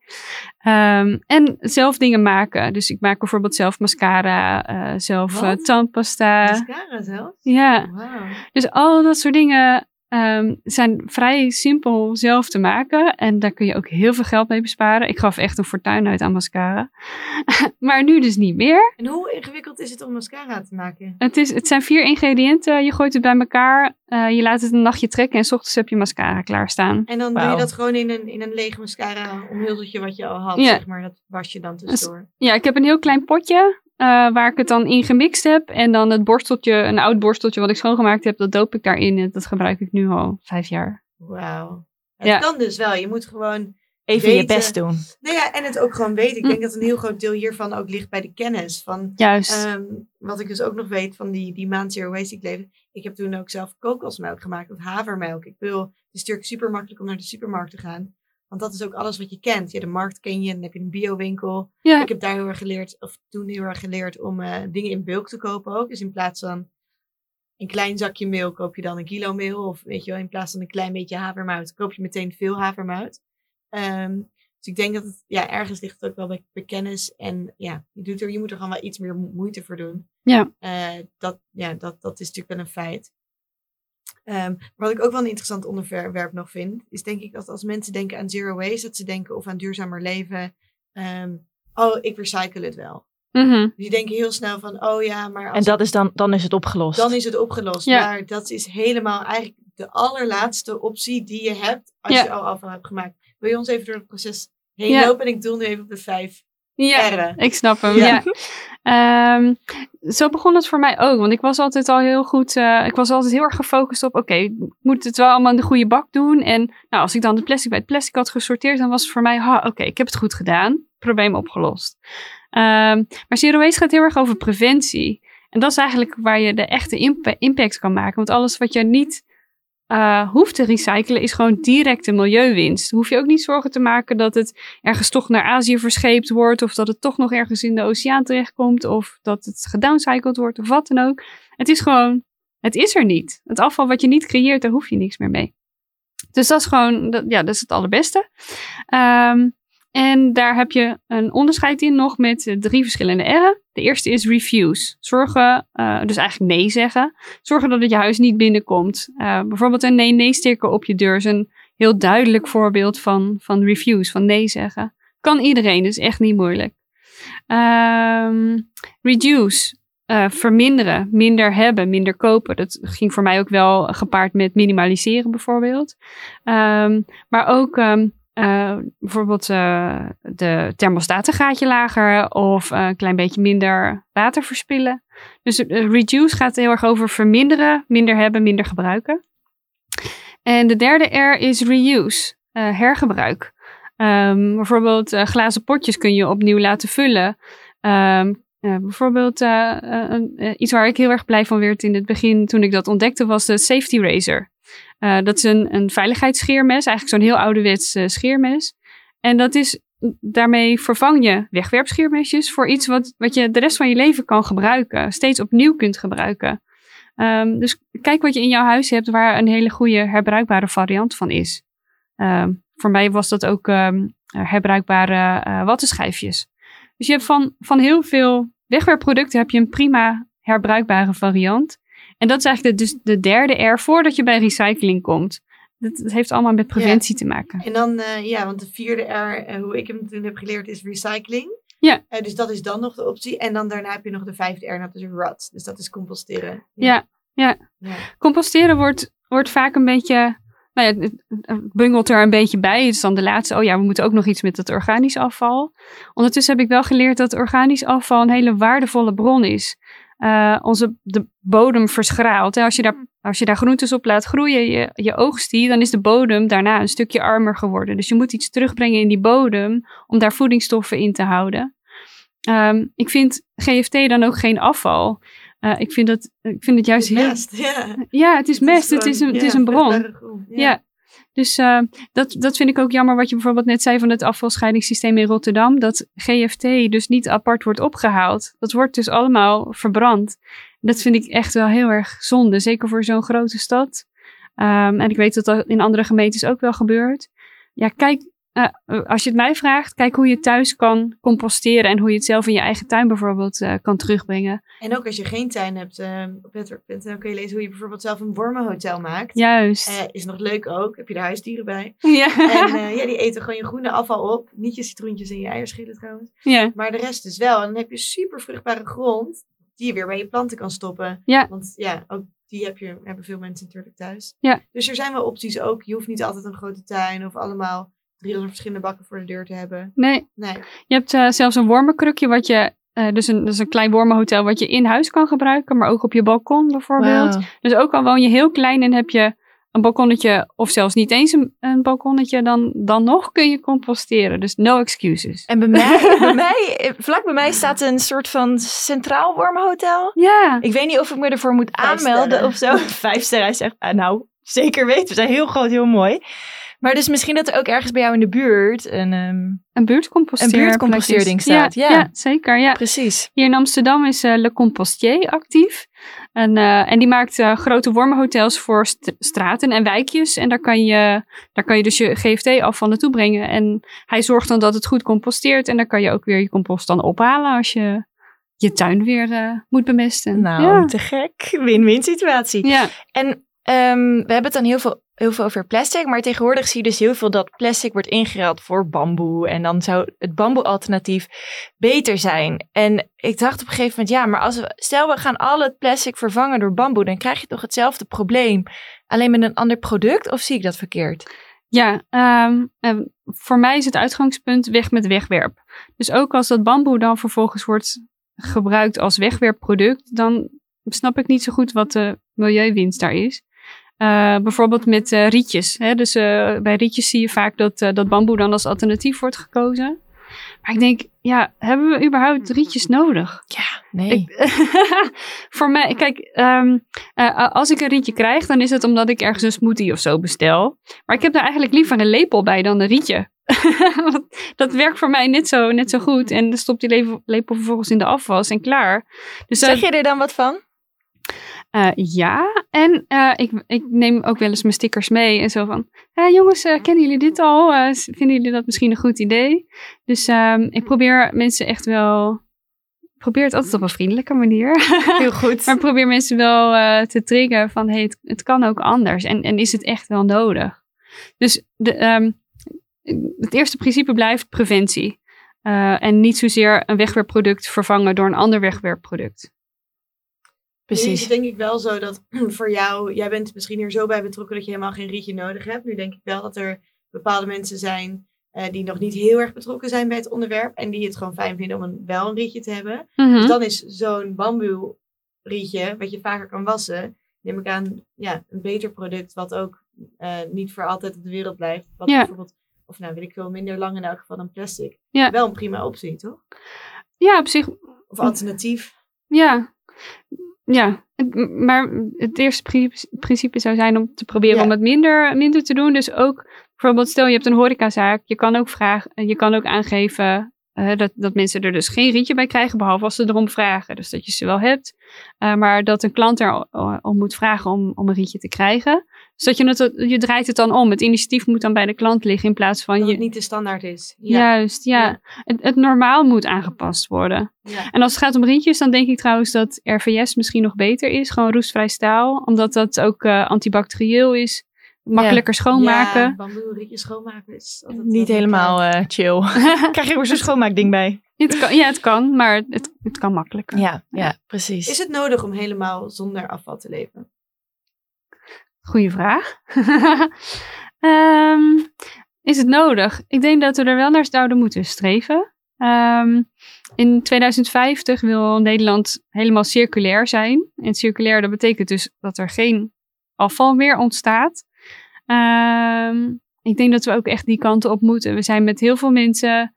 Um, en zelf dingen maken. Dus ik maak bijvoorbeeld zelf mascara, uh, zelf uh, tandpasta. Mascara zelf? Ja. Wow. Dus al dat soort dingen um, zijn vrij simpel zelf te maken. En daar kun je ook heel veel geld mee besparen. Ik gaf echt een fortuin uit aan mascara. maar nu dus niet meer. En hoe ingewikkeld is het om mascara te maken? Het, is, het zijn vier ingrediënten. Je gooit het bij elkaar. Uh, je laat het een nachtje trekken. En s ochtends heb je mascara klaarstaan. En dan wow. doe je dat gewoon in een, in een leeg mascara omhulseltje wat je al had. Ja. Zeg maar. Dat was je dan tussendoor. Ja, ik heb een heel klein potje. Uh, waar ik het dan in gemixt heb. En dan het borsteltje, een oud borsteltje wat ik schoongemaakt heb, dat doop ik daarin. En dat gebruik ik nu al vijf jaar. Wauw. Het ja. kan dus wel. Je moet gewoon even weten. je best doen. Nou ja, en het ook gewoon weten. Ik denk mm. dat een heel groot deel hiervan ook ligt bij de kennis. Van, Juist. Um, wat ik dus ook nog weet van die, die maand Zero Waste ik leefde. Ik heb toen ook zelf kokosmelk gemaakt, of havermelk. Ik wil, het is natuurlijk super makkelijk om naar de supermarkt te gaan. Want dat is ook alles wat je kent. Ja, de markt ken je, dan heb je een biowinkel. Ja. Ik heb daar heel erg geleerd, of toen heel erg geleerd om uh, dingen in bulk te kopen ook. Dus in plaats van een klein zakje meel koop je dan een kilo meel. Of weet je wel, in plaats van een klein beetje havermout koop je meteen veel havermout. Um, dus ik denk dat het, ja, ergens ligt het ook wel bij, bij kennis. En ja, je, doet er, je moet er gewoon wel iets meer moeite voor doen. Ja. Uh, dat, ja, dat, dat is natuurlijk wel een feit. Ehm, wat ik ook wel een interessant onderwerp nog vind, is denk ik dat als mensen denken aan zero waste, dat ze denken of aan duurzamer leven. ehm, oh, ik recycle het wel. Mhm. Die denken heel snel van, oh ja, maar als En dat is dan, dan is het opgelost. dan is het opgelost. Ja. Maar dat is helemaal eigenlijk de allerlaatste optie die je hebt als Ja. je al afval hebt gemaakt. Wil je ons even door het proces heen Ja. lopen? En ik doe nu even op de vijf Ja, ik snap hem. Ja. Ja. Ehm, zo begon het voor mij ook. Want ik was altijd al heel goed. eh, ik was altijd heel erg gefocust op: oké, ik moet het wel allemaal in de goede bak doen. En nou, als ik dan het plastic bij het plastic had gesorteerd, dan was het voor mij: oké, ik heb het goed gedaan. Probleem opgelost. Ehm, maar Zero Waste gaat heel erg over preventie. En dat is eigenlijk waar je de echte impa- impact kan maken. Want alles wat je niet eh, hoeft te recyclen, is gewoon directe milieuwinst. Hoef je ook niet zorgen te maken dat het ergens toch naar Azië verscheept wordt, of dat het toch nog ergens in de oceaan terechtkomt, of dat het gedowncycled wordt, of wat dan ook. Het is gewoon, het is er niet. Het afval wat je niet creëert, daar hoef je niks meer mee. Dus dat is gewoon, ja, dat is het allerbeste. Ehm, en daar heb je een onderscheid in nog met eh, drie verschillende R'en. De eerste is refuse. Zorgen, eh, dus eigenlijk nee zeggen. Zorgen dat het je huis niet binnenkomt. Eh, bijvoorbeeld een nee-nee-sticker op je deur is een heel duidelijk voorbeeld van, van refuse, van nee zeggen. Kan iedereen, dus echt niet moeilijk. Ehm, reduce. verminderen, minder hebben, minder kopen. Dat ging voor mij ook wel gepaard met minimaliseren bijvoorbeeld. Ehm, maar ook ehm, eh, bijvoorbeeld eh, de thermostaat een gaatje lager of een klein beetje minder water verspillen. Dus eh, reduce gaat heel erg over verminderen, minder hebben, minder gebruiken. En de derde R is reuse, hergebruik. Ehm, bijvoorbeeld glazen potjes kun je opnieuw laten vullen. Ehm, eh, bijvoorbeeld iets waar ik heel erg blij van werd in het begin toen ik dat ontdekte was de safety razor. Eh, dat is een, een veiligheidsscheermes, eigenlijk zo'n heel ouderwets eh, scheermes. En dat is, daarmee vervang je wegwerpscheermesjes voor iets wat, wat je de rest van je leven kan gebruiken. Steeds opnieuw kunt gebruiken. Ehm, dus kijk wat je in jouw huis hebt waar een hele goede herbruikbare variant van is. Ehm, voor mij was dat ook ehm, herbruikbare eh wattenschijfjes. Dus je hebt van, van heel veel wegwerpproducten heb je een prima herbruikbare variant. En dat is eigenlijk de, dus de derde R voordat je bij recycling komt. Dat, dat heeft allemaal met preventie te maken. En dan, eh, ja, want de vierde R, eh, hoe ik hem toen heb geleerd, is recycling. Ja. Eh, dus dat is dan nog de optie. En dan daarna heb je nog de vijfde R, dat is rot. Dus dat is composteren. Ja, ja. Ja. Composteren wordt, wordt vaak een beetje. Nou ja, het, het bungelt er een beetje bij. Het is dan de laatste. Oh ja, we moeten ook nog iets met het organisch afval. Ondertussen heb ik wel geleerd dat organisch afval een hele waardevolle bron is. Eh, onze de bodem verschraalt. Hè. Als, je daar, als je daar groentes op laat groeien, je, je oogst die, dan is de bodem daarna een stukje armer geworden. Dus je moet iets terugbrengen in die bodem om daar voedingsstoffen in te houden. Ehm, ik vind GFT dan ook geen afval. Eh, ik, vind dat, ik vind het juist heel. Mest, ja. Ja, het is mest. Het is, gewoon, een, het is een bron. Ja. Dus eh, dat, dat vind ik ook jammer wat je bijvoorbeeld net zei van het afvalscheidingssysteem in Rotterdam. Dat GFT dus niet apart wordt opgehaald. Dat wordt dus allemaal verbrand. Dat vind ik echt wel heel erg zonde. Zeker voor zo'n grote stad. Ehm, en ik weet dat dat in andere gemeentes ook wel gebeurt. Ja, kijk, eh, als je het mij vraagt, kijk hoe je thuis kan composteren. En hoe je het zelf in je eigen tuin bijvoorbeeld eh, kan terugbrengen. En ook als je geen tuin hebt, eh, op netwerk.nl kun je lezen hoe je bijvoorbeeld zelf een wormenhotel maakt. Juist. Eh, is nog leuk ook. Heb je er huisdieren bij. ja. En eh, ja, die eten gewoon je groene afval op. Niet je citroentjes en je eierschillen trouwens. ja. Maar de rest dus wel. En dan heb je super vruchtbare grond die je weer bij je planten kan stoppen. Ja. Want ja, ook die heb je, hebben veel mensen natuurlijk thuis. Ja. Dus er zijn wel opties ook. Je hoeft niet altijd een grote tuin of allemaal 300 verschillende bakken voor de deur te hebben. Nee, Nee. Je hebt eh, zelfs een wormenkrukje, wat je, eh, dus, een, dus een klein wormenhotel wat je in huis kan gebruiken, maar ook op je balkon bijvoorbeeld. Dus ook al woon je heel klein en heb je een balkonnetje, of zelfs niet eens een, een balkonnetje, dan, dan nog kun je composteren. Dus no excuses. En bij mij, bij mij, eh, vlak bij mij staat een soort van centraal wormhotel. Ja, Ik weet niet of ik me ervoor moet Vijf aanmelden sterren. of zo. Vijf sterren. Hij zegt, ah, nou, zeker weten. We zijn heel groot, heel mooi. Maar dus misschien dat er ook ergens bij jou in de buurt een... ehm, een buurtcomposteer. Een buurtcomposteerding staat, ja. ja. zeker. Ja. precies. Hier in Amsterdam is eh, Le Compostier actief. En, eh, en die maakt eh, grote wormenhotels voor st- straten en wijkjes. En daar kan, je, daar kan je dus je GFT-afval naartoe brengen. En hij zorgt dan dat het goed composteert. En dan kan je ook weer je compost dan ophalen als je je tuin weer moet bemesten. Nou, ja. te gek. Win-win situatie. ja. En ehm, we hebben het dan heel veel, heel veel over plastic, maar tegenwoordig zie je dus heel veel dat plastic wordt ingeruild voor bamboe. En dan zou het bamboe-alternatief beter zijn. En ik dacht op een gegeven moment, ja, maar als we, stel we gaan al het plastic vervangen door bamboe, dan krijg je toch hetzelfde probleem, alleen met een ander product? Of zie ik dat verkeerd? Ja, ehm, en voor mij is het uitgangspunt weg met wegwerp. Dus ook als dat bamboe dan vervolgens wordt gebruikt als wegwerpproduct, dan snap ik niet zo goed wat de milieuwinst daar is. Eh, bijvoorbeeld met eh, rietjes. Hè? Dus eh, bij rietjes zie je vaak dat, dat bamboe dan als alternatief wordt gekozen. Maar ik denk, ja, hebben we überhaupt rietjes nodig? Ja, nee. Ik- voor mij, kijk, ehm, eh, als ik een rietje krijg, dan is het omdat ik ergens een smoothie of zo bestel. Maar ik heb daar eigenlijk liever een lepel bij dan een rietje. Dat werkt voor mij net zo, net zo goed. En dan stopt die lepel, vervolgens in de afwas en klaar. Dus zeg je er dan wat van? Eh, ja, en eh, ik, ik neem ook wel eens mijn stickers mee en zo van, "Hé, jongens, eh, kennen jullie dit al? Vinden jullie dat misschien een goed idee? Dus ehm, ik probeer mensen echt wel, ik probeer het altijd op een vriendelijke manier, Heel goed. maar ik probeer mensen wel te triggeren van, hey, het, het kan ook anders en, en is het echt wel nodig? Dus de, ehm, het eerste principe blijft preventie. En niet zozeer een wegwerpproduct vervangen door een ander wegwerpproduct. Nu is Precies. het denk ik wel zo dat voor jou, jij bent misschien hier zo bij betrokken dat je helemaal geen rietje nodig hebt. Nu denk ik wel dat er bepaalde mensen zijn eh, die nog niet heel erg betrokken zijn bij het onderwerp. En die het gewoon fijn vinden om een, wel een rietje te hebben. Mhm. Dus dan is zo'n bamboe rietje, wat je vaker kan wassen, neem ik aan, ja, een beter product wat ook eh, niet voor altijd op de wereld blijft. Wat Ja. bijvoorbeeld, of nou weet ik veel, minder lang in elk geval dan plastic. Ja. Wel een prima optie, toch? Ja, op zich Of alternatief. Ja, ja. Maar het eerste principe, zou zijn om te proberen Ja. om het minder, minder te doen. Dus ook bijvoorbeeld, stel je hebt een horecazaak, je kan ook vragen, je kan ook aangeven eh, dat, dat mensen er dus geen rietje bij krijgen, behalve als ze erom vragen. Dus dat je ze wel hebt, eh, maar dat een klant er om moet vragen om, om een rietje te krijgen. Dus dat je, het, je draait het dan om. Het initiatief moet dan bij de klant liggen in plaats van Dat je. het niet de standaard is. Ja. Juist, ja. Ja. Het, het normaal moet aangepast worden. ja. En als het gaat om rietjes, dan denk ik trouwens dat RVS misschien nog beter is. Gewoon roestvrij staal. Omdat dat ook eh, antibacterieel is. Makkelijker schoonmaken. Ja, bamboe rietjes schoonmaken is altijd Niet helemaal eh, chill. Krijg je ook zo'n schoonmaakding bij. het kan, ja, het kan, maar het, het kan makkelijker. Ja, ja, precies. Is het nodig om helemaal zonder afval te leven? Goeie vraag. Ehm, is het nodig? Ik denk dat we er wel naar zouden moeten streven. Ehm, in 2050 wil Nederland helemaal circulair zijn. En circulair, dat betekent dus dat er geen afval meer ontstaat. Ehm, ik denk dat we ook echt die kanten op moeten. We zijn met heel veel mensen.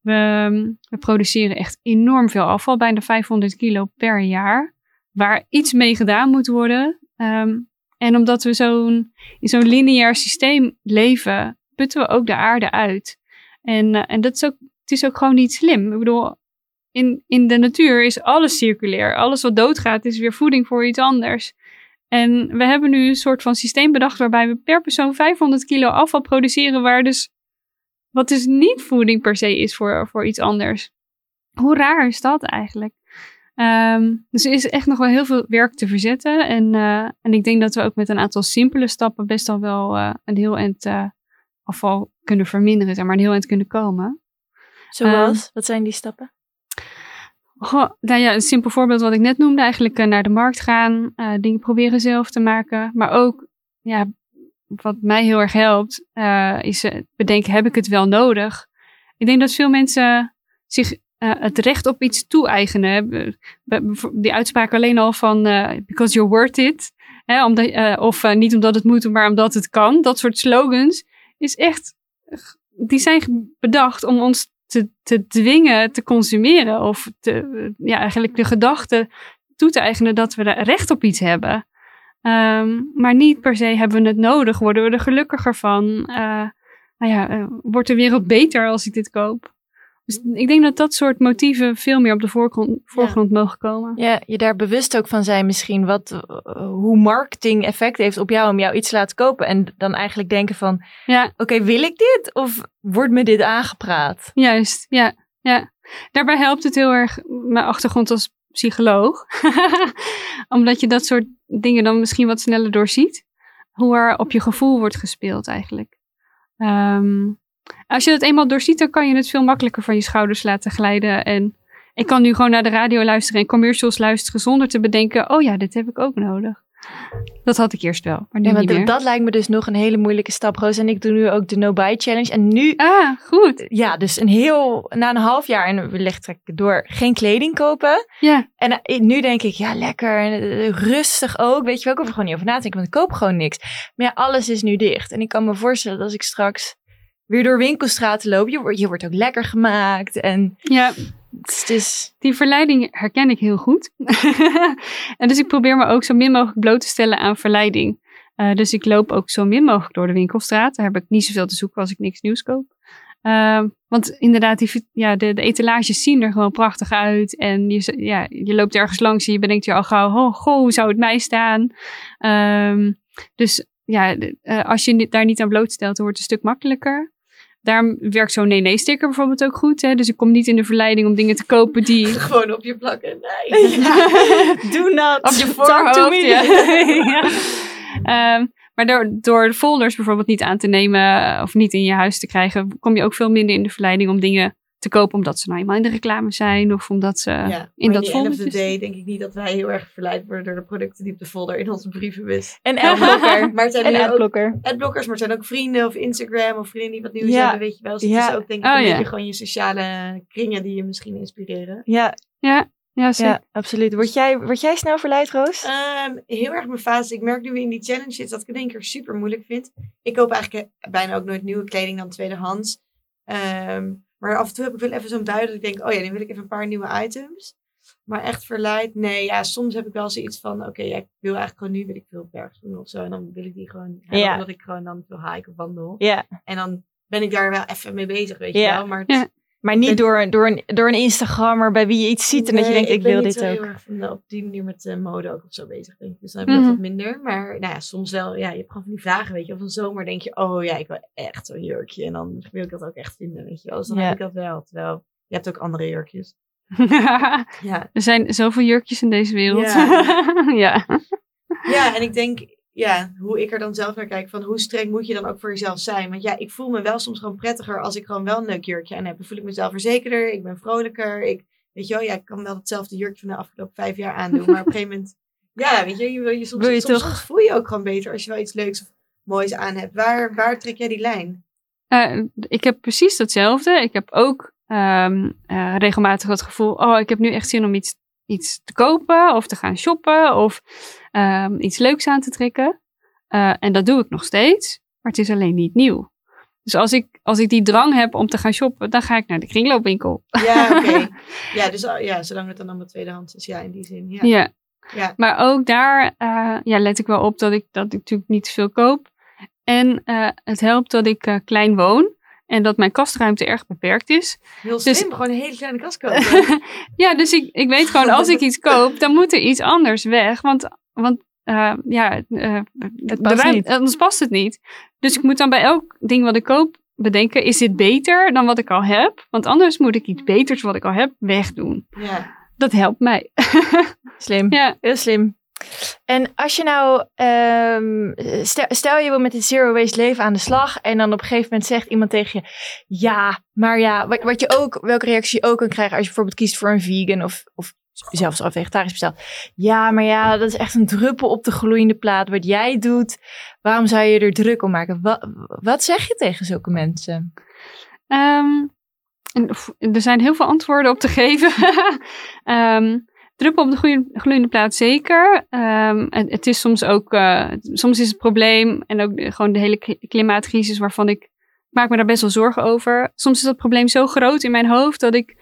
We, produceren echt enorm veel afval, bijna 500 kilo per jaar. Waar iets mee gedaan moet worden. Ehm, en omdat we zo'n, in zo'n lineair systeem leven, putten we ook de aarde uit. En, eh, en dat is ook, het is ook gewoon niet slim. Ik bedoel, in, in de natuur is alles circulair. Alles wat doodgaat is weer voeding voor iets anders. En we hebben nu een soort van systeem bedacht waarbij we per persoon 500 kilo afval produceren, waar dus wat dus niet voeding per se is voor, voor iets anders. Hoe raar is dat eigenlijk? Ehm, dus er is echt nog wel heel veel werk te verzetten. En, eh, en ik denk dat we ook met een aantal simpele stappen best al wel eh, een heel eind eh, afval kunnen verminderen, zeg maar, een heel eind kunnen komen. Zoals? wat zijn die stappen? Goh, nou ja, een simpel voorbeeld wat ik net noemde, eigenlijk eh, naar de markt gaan, eh, dingen proberen zelf te maken. Maar ook, ja, wat mij heel erg helpt, eh, is eh, bedenken, heb ik het wel nodig? Ik denk dat veel mensen zich eh, het recht op iets toe-eigenen. bevo- Die uitspraak alleen al van, eh, because you're worth it. Hè, omdat, eh, of eh, niet omdat het moet, maar omdat het kan. Dat soort slogans is echt, die zijn bedacht om ons te, te dwingen te consumeren. Of te, ja, eigenlijk de gedachte toe te eigenen dat we recht op iets hebben. Ehm, maar niet per se hebben we het nodig. Worden we er gelukkiger van? Eh, nou ja, eh, wordt de wereld beter als ik dit koop? Dus ik denk dat dat soort motieven veel meer op de voorgrond, voorgrond mogen komen. Ja, je daar bewust ook van zijn misschien wat, eh, hoe marketing effect heeft op jou om jou iets te laten kopen. En dan eigenlijk denken van, Ja, oké, wil ik dit? Of wordt me dit aangepraat? juist. Ja, ja. Daarbij helpt het heel erg mijn achtergrond als psycholoog. Omdat je dat soort dingen dan misschien wat sneller doorziet. hoe er op je gevoel wordt gespeeld eigenlijk. Ehm, als je dat eenmaal doorziet, dan kan je het veel makkelijker van je schouders laten glijden. En ik kan nu gewoon naar de radio luisteren en commercials luisteren zonder te bedenken, oh ja, dit heb ik ook nodig. Dat had ik eerst wel, maar nu Ja, maar niet meer. dat lijkt me dus nog een hele moeilijke stap, Roos. En ik doe nu ook de no-buy challenge. En nu, Ah, goed. ja, dus een heel, na een half jaar, en we leggen trek ik door, geen kleding kopen. Ja, En eh, nu denk ik, ja, lekker, en, eh, rustig ook. Weet je wel, ik hoef er gewoon niet over na te denken, want ik koop gewoon niks. Maar ja, alles is nu dicht. En ik kan me voorstellen dat als ik straks weer door winkelstraten loop, je wordt, je wordt ook lekker gemaakt. En ja, het is, het is- die verleiding herken ik heel goed. en dus ik probeer me ook zo min mogelijk bloot te stellen aan verleiding. Eh, dus ik loop ook zo min mogelijk door de winkelstraat. Daar heb ik niet zoveel te zoeken als ik niks nieuws koop. Ehm, want inderdaad, die, ja, de, de etalages zien er gewoon prachtig uit. En je, ja, je loopt ergens langs en je bedenkt je al gauw, oh, goh, hoe zou het mij staan? Ehm, dus ja, de- eh, als je daar niet aan blootstelt, dan wordt het een stuk makkelijker. Daarom werkt zo'n nee-nee-sticker bijvoorbeeld ook goed. Hè? Dus ik kom niet in de verleiding om dingen te kopen die... Gewoon op je plakken. Nee. doe not. Op je voorhoofd, ja. Ja. Ehm, maar door, door de folders bijvoorbeeld niet aan te nemen of niet in je huis te krijgen, kom je ook veel minder in de verleiding om dingen te kopen omdat ze nou eenmaal in de reclame zijn of omdat ze Ja, in maar dat in the end of the foldertje day denk ik niet dat wij heel erg verleid worden door de producten die op de folder in onze brievenbus. En adblocker. Maar het zijn en nu ook adblocker. adblockers, maar het zijn ook vrienden of Instagram of vrienden die wat nieuws Ja. hebben, weet je wel. Dus het Ja. is ook denk ik Oh, een beetje gewoon je sociale kringen die je misschien inspireren. Ja, Ja, ja, zeker. ja, absoluut. Word jij, word jij snel verleid, Roos? Ehm, heel erg mijn fase. Ik merk nu weer in die challenge zit dat ik het in één keer super moeilijk vind. Ik koop eigenlijk eh, bijna ook nooit nieuwe kleding dan tweedehands. Ehm, maar af en toe heb ik wel even zo'n bui dat ik denk, oh ja, dan wil ik even een paar nieuwe items. Maar echt verleid, nee, ja, soms heb ik wel zoiets van, oké, ja, ik wil eigenlijk gewoon nu, wil ik veel bergschoenen of zo. En dan wil ik die gewoon hebben, Ja. omdat ik gewoon dan veel hike of wandel. Ja, En dan ben ik daar wel even mee bezig, weet je wel. Maar het-. Maar niet Ben- door, een- door, een, door een Instagrammer bij wie je iets ziet en dat je denkt, ik, ben wil dit ook. heel erg van, op die manier met eh, mode ook of zo bezig, denk ik. Dus dan heb ik Mhm. dat wat minder. Maar nou ja, soms wel, ja, je hebt gewoon van die vragen, weet je. Of van zomer denk je, oh ja, ik wil echt zo'n jurkje. En dan wil ik dat ook echt vinden, weet je wel. Dus dan Ja. heb ik dat wel. Terwijl, je hebt ook andere jurkjes. Ja. er zijn zoveel jurkjes in deze wereld. Ja. ja. ja, en ik denk, ja, hoe ik er dan zelf naar kijk, van hoe streng moet je dan ook voor jezelf zijn? Want ja, ik voel me wel soms gewoon prettiger als ik gewoon wel een leuk jurkje aan heb. Dan voel ik mezelf verzekerder, ik ben vrolijker. Ik, weet je wel, ja, ik kan wel hetzelfde jurkje van de afgelopen vijf jaar aandoen. Maar op een gegeven moment, ja, weet je, je, wil je, soms, Wil je soms, toch- soms voel je ook gewoon beter als je wel iets leuks of moois aan hebt. Waar, waar trek jij die lijn? Eh, ik heb precies datzelfde. Ik heb ook ehm, eh, regelmatig het gevoel, oh, ik heb nu echt zin om iets, iets te kopen of te gaan shoppen of ehm, iets leuks aan te trekken. Eh, en dat doe ik nog steeds, maar het is alleen niet nieuw. Dus als ik, als ik die drang heb om te gaan shoppen, dan ga ik naar de kringloopwinkel. Ja, oké. ja, dus oh, ja, zolang het dan allemaal tweedehands is, ja, in die zin. Ja. Ja. Ja. Maar ook daar eh, ja, let ik wel op dat ik, dat ik natuurlijk niet veel koop. En eh, het helpt dat ik klein woon en dat mijn kastruimte erg beperkt is. Heel Dus- slim, gewoon een hele kleine kast kopen. ja, dus ik, ik weet gewoon, als ik iets koop, dan moet er iets anders weg. Want, want eh, ja, eh, de past ruim- niet. anders past het niet. Dus ik moet dan bij elk ding wat ik koop bedenken, is dit beter dan wat ik al heb? Want anders moet ik iets beters wat ik al heb wegdoen. ja. Dat helpt mij. Slim. ja. Heel slim. En als je nou, ehm, stel, je wil met het zero waste leven aan de slag en dan op een gegeven moment zegt iemand tegen je, ja, maar ja, wat, wat je ook, welke reactie je ook kan krijgen als je bijvoorbeeld kiest voor een vegan of, of zelfs al vegetarisch bestelt. Ja, maar ja, dat is echt een druppel op de gloeiende plaat. Wat jij doet, waarom zou je er druk om maken? Wat, zeg je tegen zulke mensen? Ehm, er zijn heel veel antwoorden op te geven. Ehm druppel op de gloeiende, gloeiende zeker. Ehm, het, het is soms ook, eh, soms is het probleem en ook gewoon de hele kli- klimaatcrisis waarvan ik, maak me daar best wel zorgen over. Soms is dat probleem zo groot in mijn hoofd dat ik,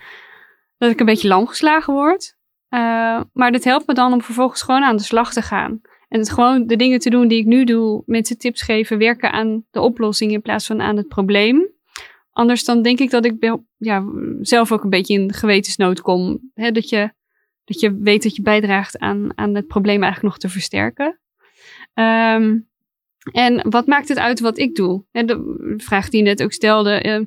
dat ik een beetje lam geslagen word. Eh, maar dit helpt me dan om vervolgens gewoon aan de slag te gaan. En het gewoon de dingen te doen die ik nu doe, mensen tips geven, werken aan de oplossing in plaats van aan het probleem. Anders dan denk ik dat ik ja, zelf ook een beetje in gewetensnood kom. Dat, je, dat je weet dat je bijdraagt aan, aan het probleem eigenlijk nog te versterken. Ehm, en wat maakt het uit wat ik doe? De vraag die je net ook stelde. eh,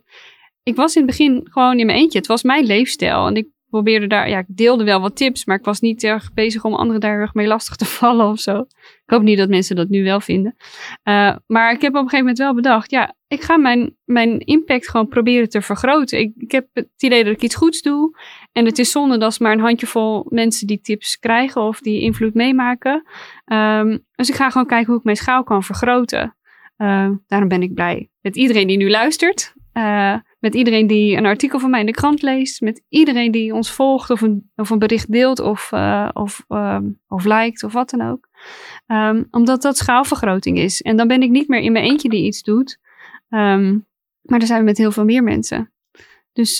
ik was in het begin gewoon in mijn eentje. Het was mijn leefstijl. En ik probeerde daar, ja, ik deelde wel wat tips, maar ik was niet erg bezig om anderen daar erg mee lastig te vallen of zo. Ik hoop niet dat mensen dat nu wel vinden. Uh, maar ik heb op een gegeven moment wel bedacht, ja, ik ga mijn, mijn impact gewoon proberen te vergroten. Ik, heb het idee dat ik iets goeds doe. En het is zonde dat maar een handjevol mensen die tips krijgen of die invloed meemaken. Um, dus ik ga gewoon kijken hoe ik mijn schaal kan vergroten. Uh, daarom ben ik blij met iedereen die nu luistert. Uh, met iedereen die een artikel van mij in de krant leest. Met iedereen die ons volgt of een, of een bericht deelt of, uh, of, um, of liked of wat dan ook. Um, omdat dat schaalvergroting is. En dan ben ik niet meer in mijn eentje die iets doet. Um, maar dan zijn we met heel veel meer mensen. Dus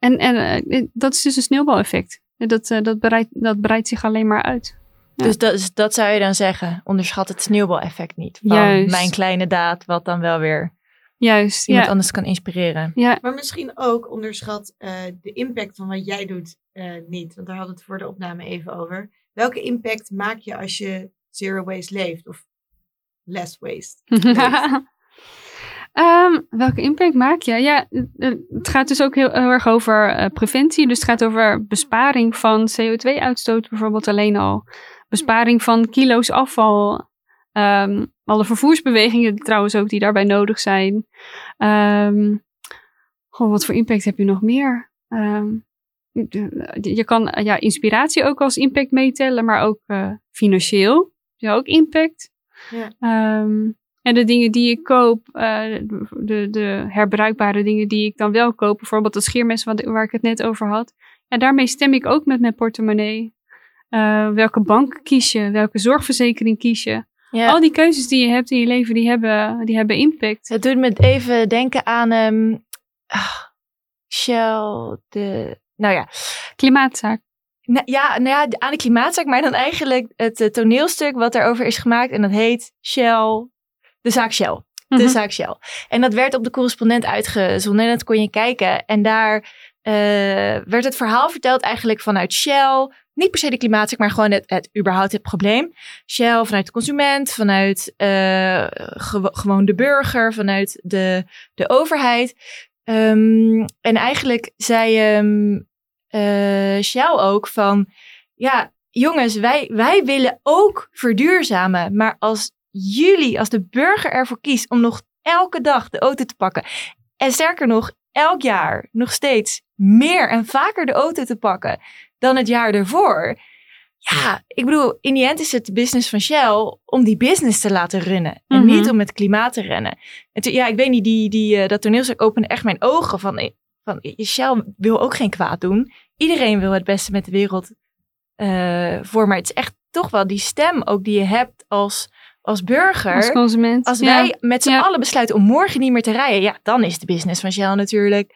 en, en uh, dat is dus een sneeuwbaleffect. Dat, uh, dat, breidt, dat breidt zich alleen maar uit. Ja. Dus dat, dat zou je dan zeggen. Onderschat het sneeuwbaleffect niet. Van Juist. mijn kleine daad, wat dan wel weer Juist, iemand ja. anders kan inspireren. Ja. Maar misschien ook onderschat uh, de impact van wat jij doet uh, niet. Want daar hadden we het voor de opname even over. Welke impact maak je als je zero waste leeft? Of less waste um, welke impact maak je? Ja, het gaat dus ook heel, heel erg over uh, preventie. Dus het gaat over besparing van CO2-uitstoot bijvoorbeeld alleen al. Besparing van kilo's afval. Um, alle vervoersbewegingen trouwens ook die daarbij nodig zijn. Um, goh, wat voor impact heb je nog meer? Um, je kan ja, inspiratie ook als impact meetellen, maar ook uh, financieel. Ja, ook impact. Ja. Um, en de dingen die ik koop, uh, de, de herbruikbare dingen die ik dan wel koop, bijvoorbeeld dat scheermes wat, waar ik het net over had. En daarmee stem ik ook met mijn portemonnee. Uh, welke bank kies je? Welke zorgverzekering kies je? Ja. Al die keuzes die je hebt in je leven, die hebben, die hebben impact. Het doet me even denken aan um, oh, Shell, de, nou ja. Klimaatzaak. Nou, ja, nou ja, aan de klimaatzaak, maar dan eigenlijk het uh, toneelstuk wat erover is gemaakt. En dat heet Shell, de zaak Shell. De mm -hmm. zaak Shell. En dat werd op de correspondent uitgezonden en dat kon je kijken. En daar uh, werd het verhaal verteld eigenlijk vanuit Shell niet per se de klimaatzaak, maar gewoon het, het überhaupt het probleem. Shell vanuit de consument, vanuit ge gewoon de burger, vanuit de, de overheid. Um, en eigenlijk zei um, Shell ook van, ja jongens, wij, wij willen ook verduurzamen. Maar als jullie, als de burger ervoor kiest om nog elke dag de auto te pakken. En sterker nog, elk jaar nog steeds meer en vaker de auto te pakken dan het jaar ervoor. Ja, ik bedoel, in die end is het de business van Shell om die business te laten runnen. En mm -hmm. niet om het klimaat te rennen. En ja, ik weet niet, die, die, uh, dat toneelstuk opende echt mijn ogen van, van Shell wil ook geen kwaad doen. Iedereen wil het beste met de wereld uh, voor. Maar het is echt toch wel die stem ook die je hebt als, als burger. Als consument. Als wij ja. met z'n ja. allen besluiten om morgen niet meer te rijden. Ja, dan is de business van Shell natuurlijk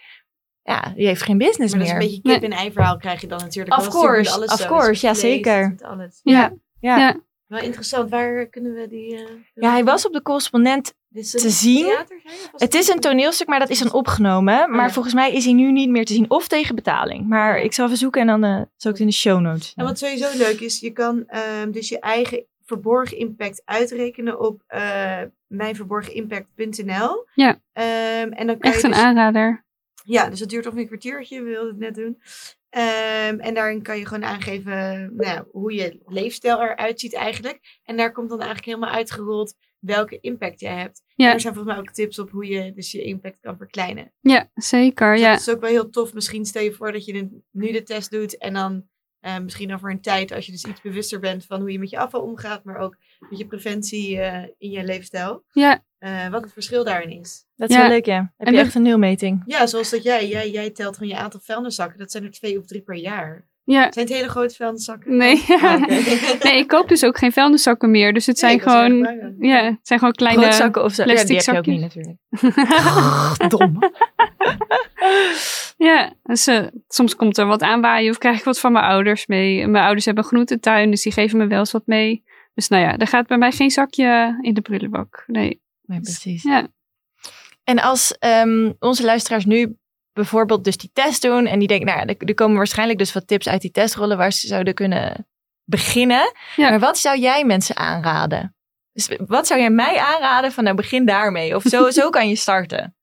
ja, die heeft geen business maar meer. Maar dat is een beetje kip en ei verhaal krijg je dan natuurlijk. Of course, alles of course, ja zeker. Alles. Ja. Ja. ja. Wel interessant, waar kunnen we die... Uh, ja, hij was op de correspondent te zien. Theater, het is een toneelstuk, maar dat is dan opgenomen. Oh, maar ja. volgens mij is hij nu niet meer te zien of tegen betaling. Maar ik zal even zoeken en dan uh, zal ik het in de show notes. En wat sowieso leuk is, je kan um, dus je eigen verborgen impact uitrekenen op uh, mijnverborgenimpact.nl. Ja, um, en dan kan echt je een dus, aanrader. Ja, dus dat duurt ongeveer een kwartiertje, we wilden het net doen. Um, en daarin kan je gewoon aangeven nou, hoe je leefstijl eruit ziet eigenlijk. En daar komt dan eigenlijk helemaal uitgerold welke impact jij hebt. Ja. En er zijn volgens mij ook tips op hoe je dus je impact kan verkleinen. Ja, zeker. Dus ja. dat is ook wel heel tof. Misschien stel je voor dat je nu de test doet en dan uh, misschien over een tijd, als je dus iets bewuster bent van hoe je met je afval omgaat, maar ook je preventie uh, in je leefstijl. Ja. Uh, wat het verschil daarin is. Dat is ja. wel leuk, ja. Heb en je echt een nulmeting? Ja, zoals dat jij. jij. Jij telt gewoon je aantal vuilniszakken. Dat zijn er twee of drie per jaar. Ja. Zijn het hele grote vuilniszakken? Nee. Oh, okay. nee, ik koop dus ook geen vuilniszakken meer. Dus het zijn nee, gewoon, ja, het zijn gewoon kleine of zo. plastic ja, die heb je ook niet natuurlijk. Dom. ja, dus, uh, soms komt er wat aanwaaien of krijg ik wat van mijn ouders mee. Mijn ouders hebben een groentetuin, dus die geven me wel eens wat mee. Dus nou ja, er gaat bij mij geen zakje in de prullenbak. Nee. Nee, precies. Ja. En als um, onze luisteraars nu bijvoorbeeld dus die test doen en die denken, nou ja, er komen waarschijnlijk dus wat tips uit die testrollen waar ze zouden kunnen beginnen. Ja. Maar wat zou jij mensen aanraden? Dus wat zou jij mij aanraden van nou begin daarmee? Of zo, zo kan je starten?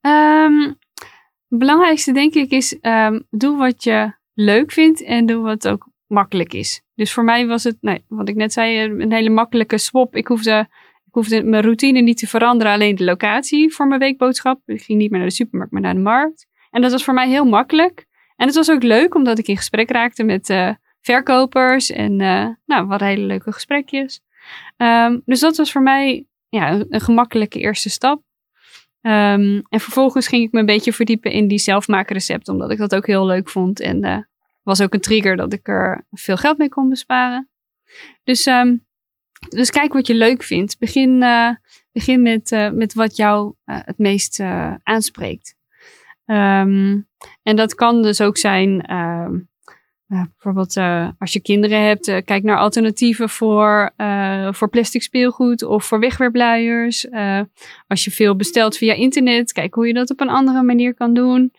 Um, het belangrijkste denk ik is, ehm, doe wat je leuk vindt en doe wat ook makkelijk is. Dus voor mij was het, nee, wat ik net zei, een hele makkelijke swap. Ik hoefde, ik hoefde mijn routine niet te veranderen, alleen de locatie voor mijn weekboodschap. Ik ging niet meer naar de supermarkt, maar naar de markt. En dat was voor mij heel makkelijk. En het was ook leuk, omdat ik in gesprek raakte met uh, verkopers en uh, nou, wat hele leuke gesprekjes. Um, dus dat was voor mij ja, een, gemakkelijke eerste stap. Um, en vervolgens ging ik me een beetje verdiepen in die zelfmakenrecept, omdat ik dat ook heel leuk vond. En uh, was ook een trigger dat ik er veel geld mee kon besparen. Dus, um, dus kijk wat je leuk vindt. Begin, uh, begin met, uh, met wat jou het meest aanspreekt. Um, en dat kan dus ook zijn uh, bijvoorbeeld als je kinderen hebt, kijk naar alternatieven voor, voor plastic speelgoed of voor wegwerpluiers. als je veel bestelt via internet, kijk hoe je dat op een andere manier kan doen.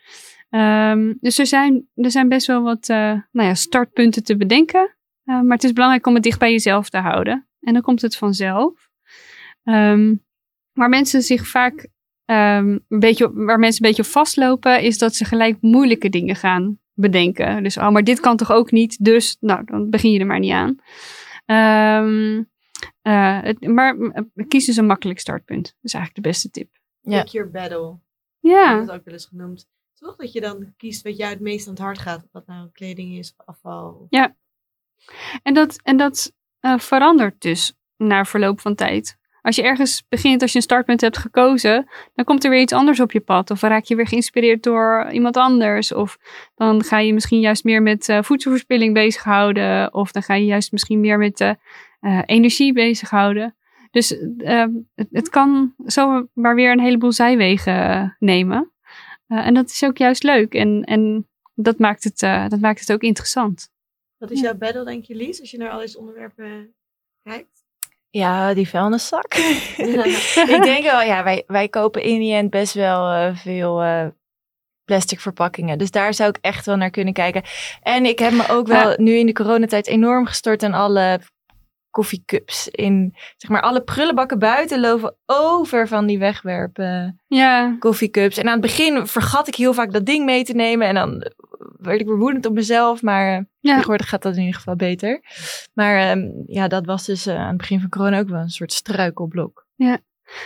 Um, dus er zijn, er zijn best wel wat nou ja, startpunten te bedenken. maar het is belangrijk om het dicht bij jezelf te houden. En dan komt het vanzelf. Um, waar mensen zich vaak um, een beetje, waar mensen een beetje op vastlopen, is dat ze gelijk moeilijke dingen gaan bedenken. Dus, oh, maar dit kan toch ook niet? Dus, nou, dan begin je er maar niet aan. Um, uh, het, maar kies dus een makkelijk startpunt. Dat is eigenlijk de beste tip. Ja. Pick your battle. Ja. Dat is ook wel eens genoemd. Toch dat je dan kiest wat jou het meest aan het hart gaat. Of dat nou kleding is of afval. Ja. En dat, en dat uh, verandert dus na verloop van tijd. Als je ergens begint, als je een startpunt hebt gekozen, dan komt er weer iets anders op je pad. Of raak je weer geïnspireerd door iemand anders. Of dan ga je misschien juist meer met uh, voedselverspilling bezighouden. Of dan ga je juist misschien meer met uh, energie bezighouden. Dus het, het, kan zo maar weer een heleboel zijwegen nemen. En dat is ook juist leuk. En, en dat, maakt het, dat maakt het ook interessant. Wat is jouw battle, denk je, Lies, als je naar al deze onderwerpen kijkt? Ja, die vuilniszak. ik denk wel, ja, wij, wij kopen in die end best wel uh, veel uh, plastic verpakkingen. Dus daar zou ik echt wel naar kunnen kijken. En ik heb me ook wel nu in de coronatijd enorm gestort aan alle koffiecups. In zeg maar alle prullenbakken buiten lopen over van die wegwerpen ja. koffiecups. En aan het begin vergat ik heel vaak dat ding mee te nemen. En dan werd ik verwoedend op mezelf. Maar ja. tegenwoordig gaat dat in ieder geval beter. Maar um, ja, dat was dus uh, aan het begin van corona ook wel een soort struikelblok. Ja.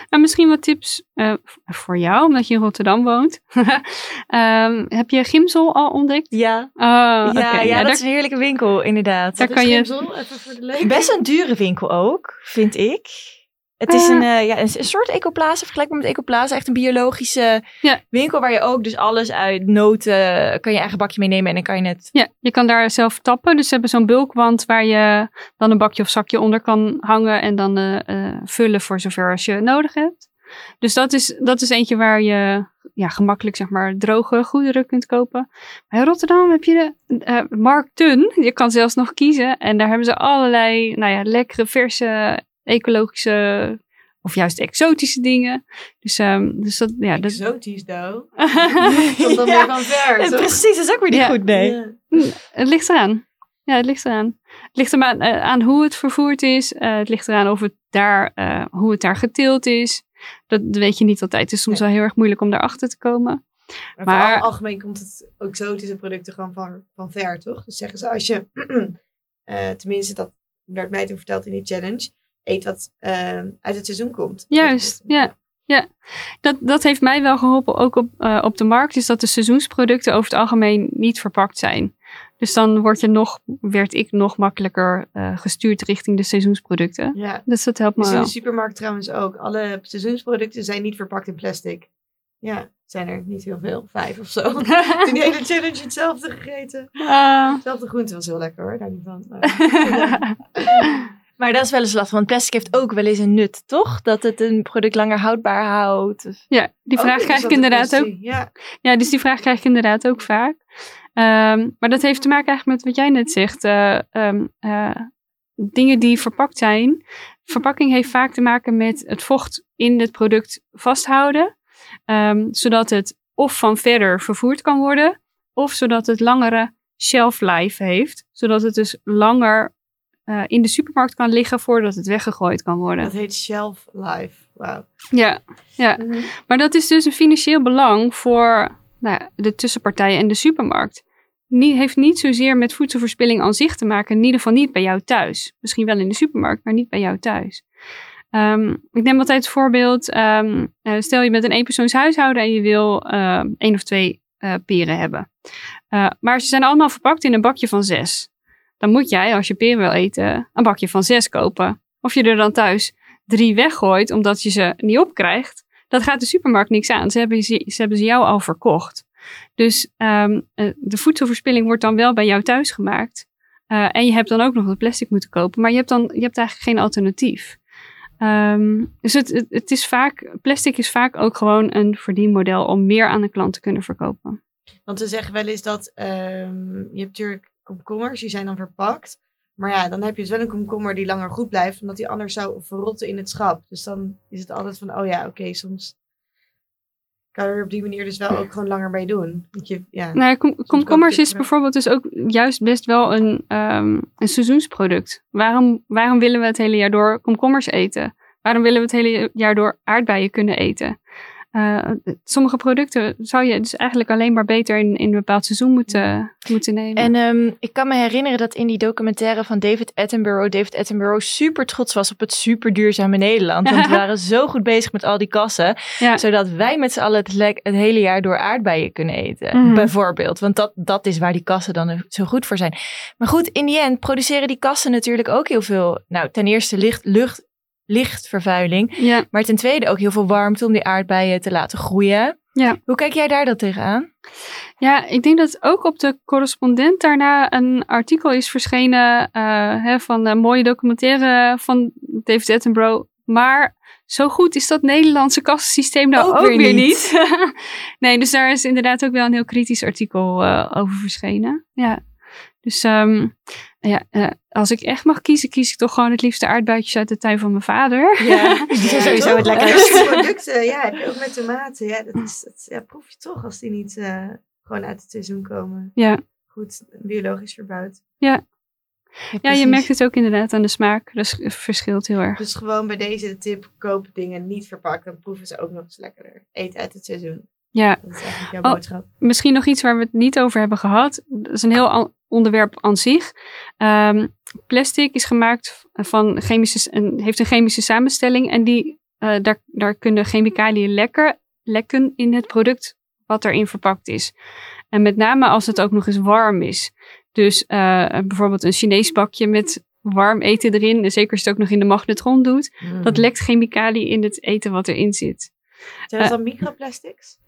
Nou, misschien wat tips uh, voor jou, omdat je in Rotterdam woont. um, heb je Gimsel al ontdekt? Ja. Oh, ja, okay. ja, dat daar, is een heerlijke winkel, inderdaad. Daar kan je... Gimsel? Even voor de leuk. Best een dure winkel ook, vind ik. Het is een, uh, ja, een, een, soort ecoplaza, vergelijkbaar met ecoplaza. Echt een biologische ja. winkel waar je ook dus alles uit noten kan je eigen bakje meenemen en dan kan je het... Ja, je kan daar zelf tappen. Dus ze hebben zo'n bulkwand waar je dan een bakje of zakje onder kan hangen en dan uh, uh, vullen voor zover als je nodig hebt. Dus dat is, dat is eentje waar je ja, gemakkelijk zeg maar droge goederen kunt kopen. Maar in Rotterdam heb je de markten. Je kan zelfs nog kiezen. En daar hebben ze allerlei nou ja, lekkere verse ecologische of juist exotische dingen. Dus, um, dus dat, ja, dat... Exotisch, nou. Komt dan weer van ver. Toch? Precies, dat is ook weer niet ja. goed, nee. Ja. Het ligt eraan. Ja, het ligt eraan. Het ligt eraan uh, aan hoe het vervoerd is. Uh, het ligt eraan of het daar, uh, hoe het daar geteeld is. Dat, weet je niet altijd. Het is soms nee. wel heel erg moeilijk om daarachter te komen. Maar, algemeen komt het exotische producten gewoon van, van ver, toch? Dus zeggen ze als je, tenminste dat werd mij toen verteld in die challenge eet wat uh, uit het seizoen komt. Juist, ja. Ja, dat, dat heeft mij wel geholpen ook op, uh, op de markt. Is dat de seizoensproducten over het algemeen niet verpakt zijn. Dus dan word je nog, werd ik nog makkelijker uh, gestuurd richting de seizoensproducten. Ja. Dus dat helpt me dus wel. in de supermarkt trouwens ook. Alle seizoensproducten zijn niet verpakt in plastic. Ja, zijn er niet heel veel. Vijf of zo. Toen die hele challenge hetzelfde gegeten. Uh. Hetzelfde groente was heel lekker hoor, daar niet van. Maar, dat is wel eens lastig, want plastic heeft ook wel eens een nut, toch? Dat het een product langer houdbaar houdt. Ja, die vraag ook, krijg ik inderdaad ook. Ja. ja, dus die vraag krijg ik inderdaad ook vaak. Um, maar dat heeft te maken eigenlijk met wat jij net zegt. Uh, um, uh, dingen die verpakt zijn. Verpakking heeft vaak te maken met het vocht in het product vasthouden. Um, zodat het of van verder vervoerd kan worden, of zodat het langere shelf life heeft. Zodat het dus langer uh, in de supermarkt kan liggen voordat het weggegooid kan worden. Dat heet shelf life. Ja, ja. Mhm. maar dat is dus een financieel belang voor nou, de tussenpartijen en de supermarkt. Niet, heeft niet zozeer met voedselverspilling aan zich te maken. In ieder geval niet bij jou thuis. Misschien wel in de supermarkt, maar niet bij jou thuis. Ehm, ik neem altijd het voorbeeld. ehm, eh, stel je bent een eenpersoonshuishouden en je wil eh, één of twee eh, peren hebben. Eh, maar ze zijn allemaal verpakt in een bakje van zes. Dan moet jij, als je peren wil eten, een bakje van zes kopen. Of je er dan thuis drie weggooit omdat je ze niet opkrijgt. Dat gaat de supermarkt niks aan. Ze hebben ze, hebben ze jou al verkocht. Dus ehm, eh, de voedselverspilling wordt dan wel bij jou thuis gemaakt. Eh, en je hebt dan ook nog het plastic moeten kopen. Maar je hebt, dan, je hebt eigenlijk geen alternatief. Ehm, dus het, het, het is vaak, plastic is vaak ook gewoon een verdienmodel om meer aan de klant te kunnen verkopen. Want ze zeggen wel eens dat ehm, je hebt natuurlijk komkommers, die zijn dan verpakt. Maar ja, dan heb je dus wel een komkommer die langer goed blijft, omdat die anders zou verrotten in het schap. Dus dan is het altijd van, oh ja, oké, soms kan je er op die manier dus wel ook gewoon langer mee doen. Want je, ja. Nou, kom, komkommers is bijvoorbeeld dus ook juist best wel een, ehm, een seizoensproduct. Waarom, waarom willen we het hele jaar door komkommers eten? Waarom willen we het hele jaar door aardbeien kunnen eten? Eh, sommige producten zou je dus eigenlijk alleen maar beter in, in een bepaald seizoen moeten, moeten nemen. En ehm, ik kan me herinneren dat in die documentaire van David Attenborough, David Attenborough super trots was op het super duurzame Nederland. Want we waren zo goed bezig met al die kassen, ja. zodat wij met z'n allen het, het hele jaar door aardbeien kunnen eten. Mhm. Bijvoorbeeld, want dat, dat is waar die kassen dan zo goed voor zijn. Maar goed, in die end produceren die kassen natuurlijk ook heel veel. Nou, ten eerste licht, lucht, lichtvervuiling, ja. maar ten tweede ook heel veel warmte om die aardbeien te laten groeien. Ja. Hoe kijk jij daar dan tegenaan? Ja, ik denk dat ook op de correspondent daarna een artikel is verschenen eh, hè, van een mooie documentaire van David Attenborough. Maar zo goed is dat Nederlandse kassensysteem nou Ook ook, weer weer, niet. niet. nee, dus daar is inderdaad ook wel een heel kritisch artikel eh, over verschenen. Ja. Dus ehm, ja, eh, als ik echt mag kiezen, kies ik toch gewoon het liefste aardbeidjes uit de tuin van mijn vader. Ja, die zijn sowieso het toch? lekkerst. Eh, producten, ja, heb je ook met tomaten. Ja, dat, is, dat ja, proef je toch als die niet eh, gewoon uit het seizoen komen. Ja. Goed, biologisch verbouwd. Ja, je merkt het ook inderdaad aan de smaak. Dat is- verschilt heel erg. Dus gewoon bij deze de tip, koop dingen niet verpakt. Dan proeven ze ook nog eens lekkerder. Eet uit het seizoen. Ja, Dat is eigenlijk jouw Oh. boodschap. misschien nog iets waar we het niet over hebben gehad. Dat is een heel onderwerp aan zich. Ehm, plastic is gemaakt van chemische, en heeft een chemische samenstelling. En die, eh, daar, daar kunnen chemicaliën lekker, lekken in het product wat erin verpakt is. En met name als het ook nog eens warm is. Dus eh, bijvoorbeeld een Chinees bakje met warm eten erin. En zeker als je het ook nog in de magnetron doet. Dat lekt chemicaliën in het eten wat erin zit. Zijn dat dan microplastics?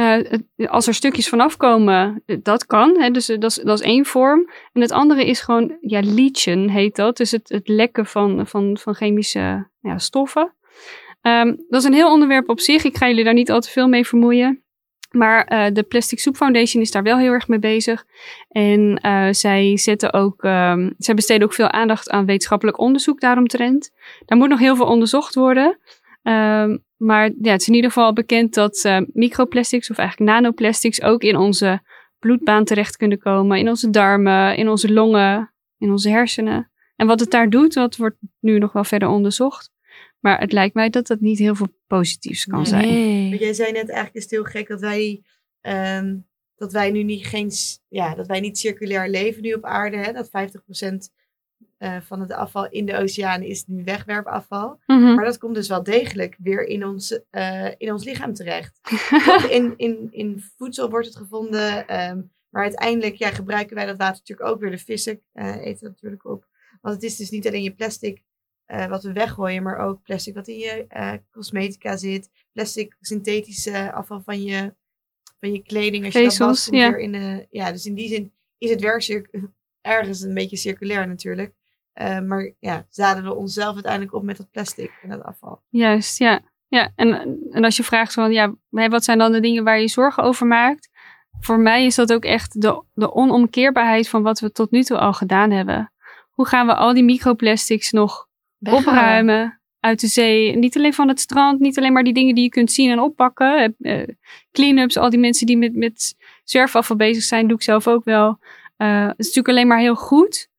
Eh, het- als er stukjes vanaf komen, eh, dat kan. Hè, dus eh, dat is, dat is één vorm. En het andere is gewoon, ja, leachen heet dat. Dus het, het lekken van, van, van chemische ja, stoffen. Ehm, dat is een heel onderwerp op zich. Ik ga jullie daar niet al te veel mee vermoeien. Maar eh, de Plastic Soup Foundation is daar wel heel erg mee bezig. En eh, zij, zetten ook, ehm, zij besteden ook veel aandacht aan wetenschappelijk onderzoek daaromtrent. Daar moet nog heel veel onderzocht worden. Ehm, maar ja, het is in ieder geval bekend dat eh, microplastics of eigenlijk nanoplastics ook in onze bloedbaan terecht kunnen komen. In onze darmen, in onze longen, in onze hersenen. En wat het daar doet, dat wordt nu nog wel verder onderzocht. Maar het lijkt mij dat dat niet heel veel positiefs kan zijn. Want jij zei net eigenlijk is het heel gek dat wij, ehm, dat wij nu niet geen, ja, dat wij niet circulair leven nu op aarde. Hè? Dat 50% eh, van het afval in de oceaan is nu wegwerpafval. Mhm. Maar dat komt dus wel degelijk weer in ons, eh, in ons lichaam terecht. In, in, in voedsel wordt het gevonden. ehm, maar uiteindelijk ja, gebruiken wij dat water natuurlijk ook weer. De vissen eh, eten dat natuurlijk op. Want het is dus niet alleen je plastic wat we weggooien, maar ook plastic wat in je cosmetica zit. Plastic synthetische afval van je, van je kleding. Als je dat Vezels, komt ja. weer in de, ja, dus in die zin is het werk ergens een beetje circulair natuurlijk. Eh, maar ja, zadelen we onszelf uiteindelijk op met dat plastic en dat afval. Juist, ja. ja. En, en als je vraagt van, ja, wat zijn dan de dingen waar je zorgen over maakt? Voor mij is dat ook echt de, de onomkeerbaarheid van wat we tot nu toe al gedaan hebben. Hoe gaan we al die microplastics nog opruimen uit de zee? Niet alleen van het strand, niet alleen maar die dingen die je kunt zien en oppakken. Eh, Clean-ups, al die mensen die met, met zwerfafval bezig zijn, doe ik zelf ook wel. Eh, het is natuurlijk alleen maar heel goed.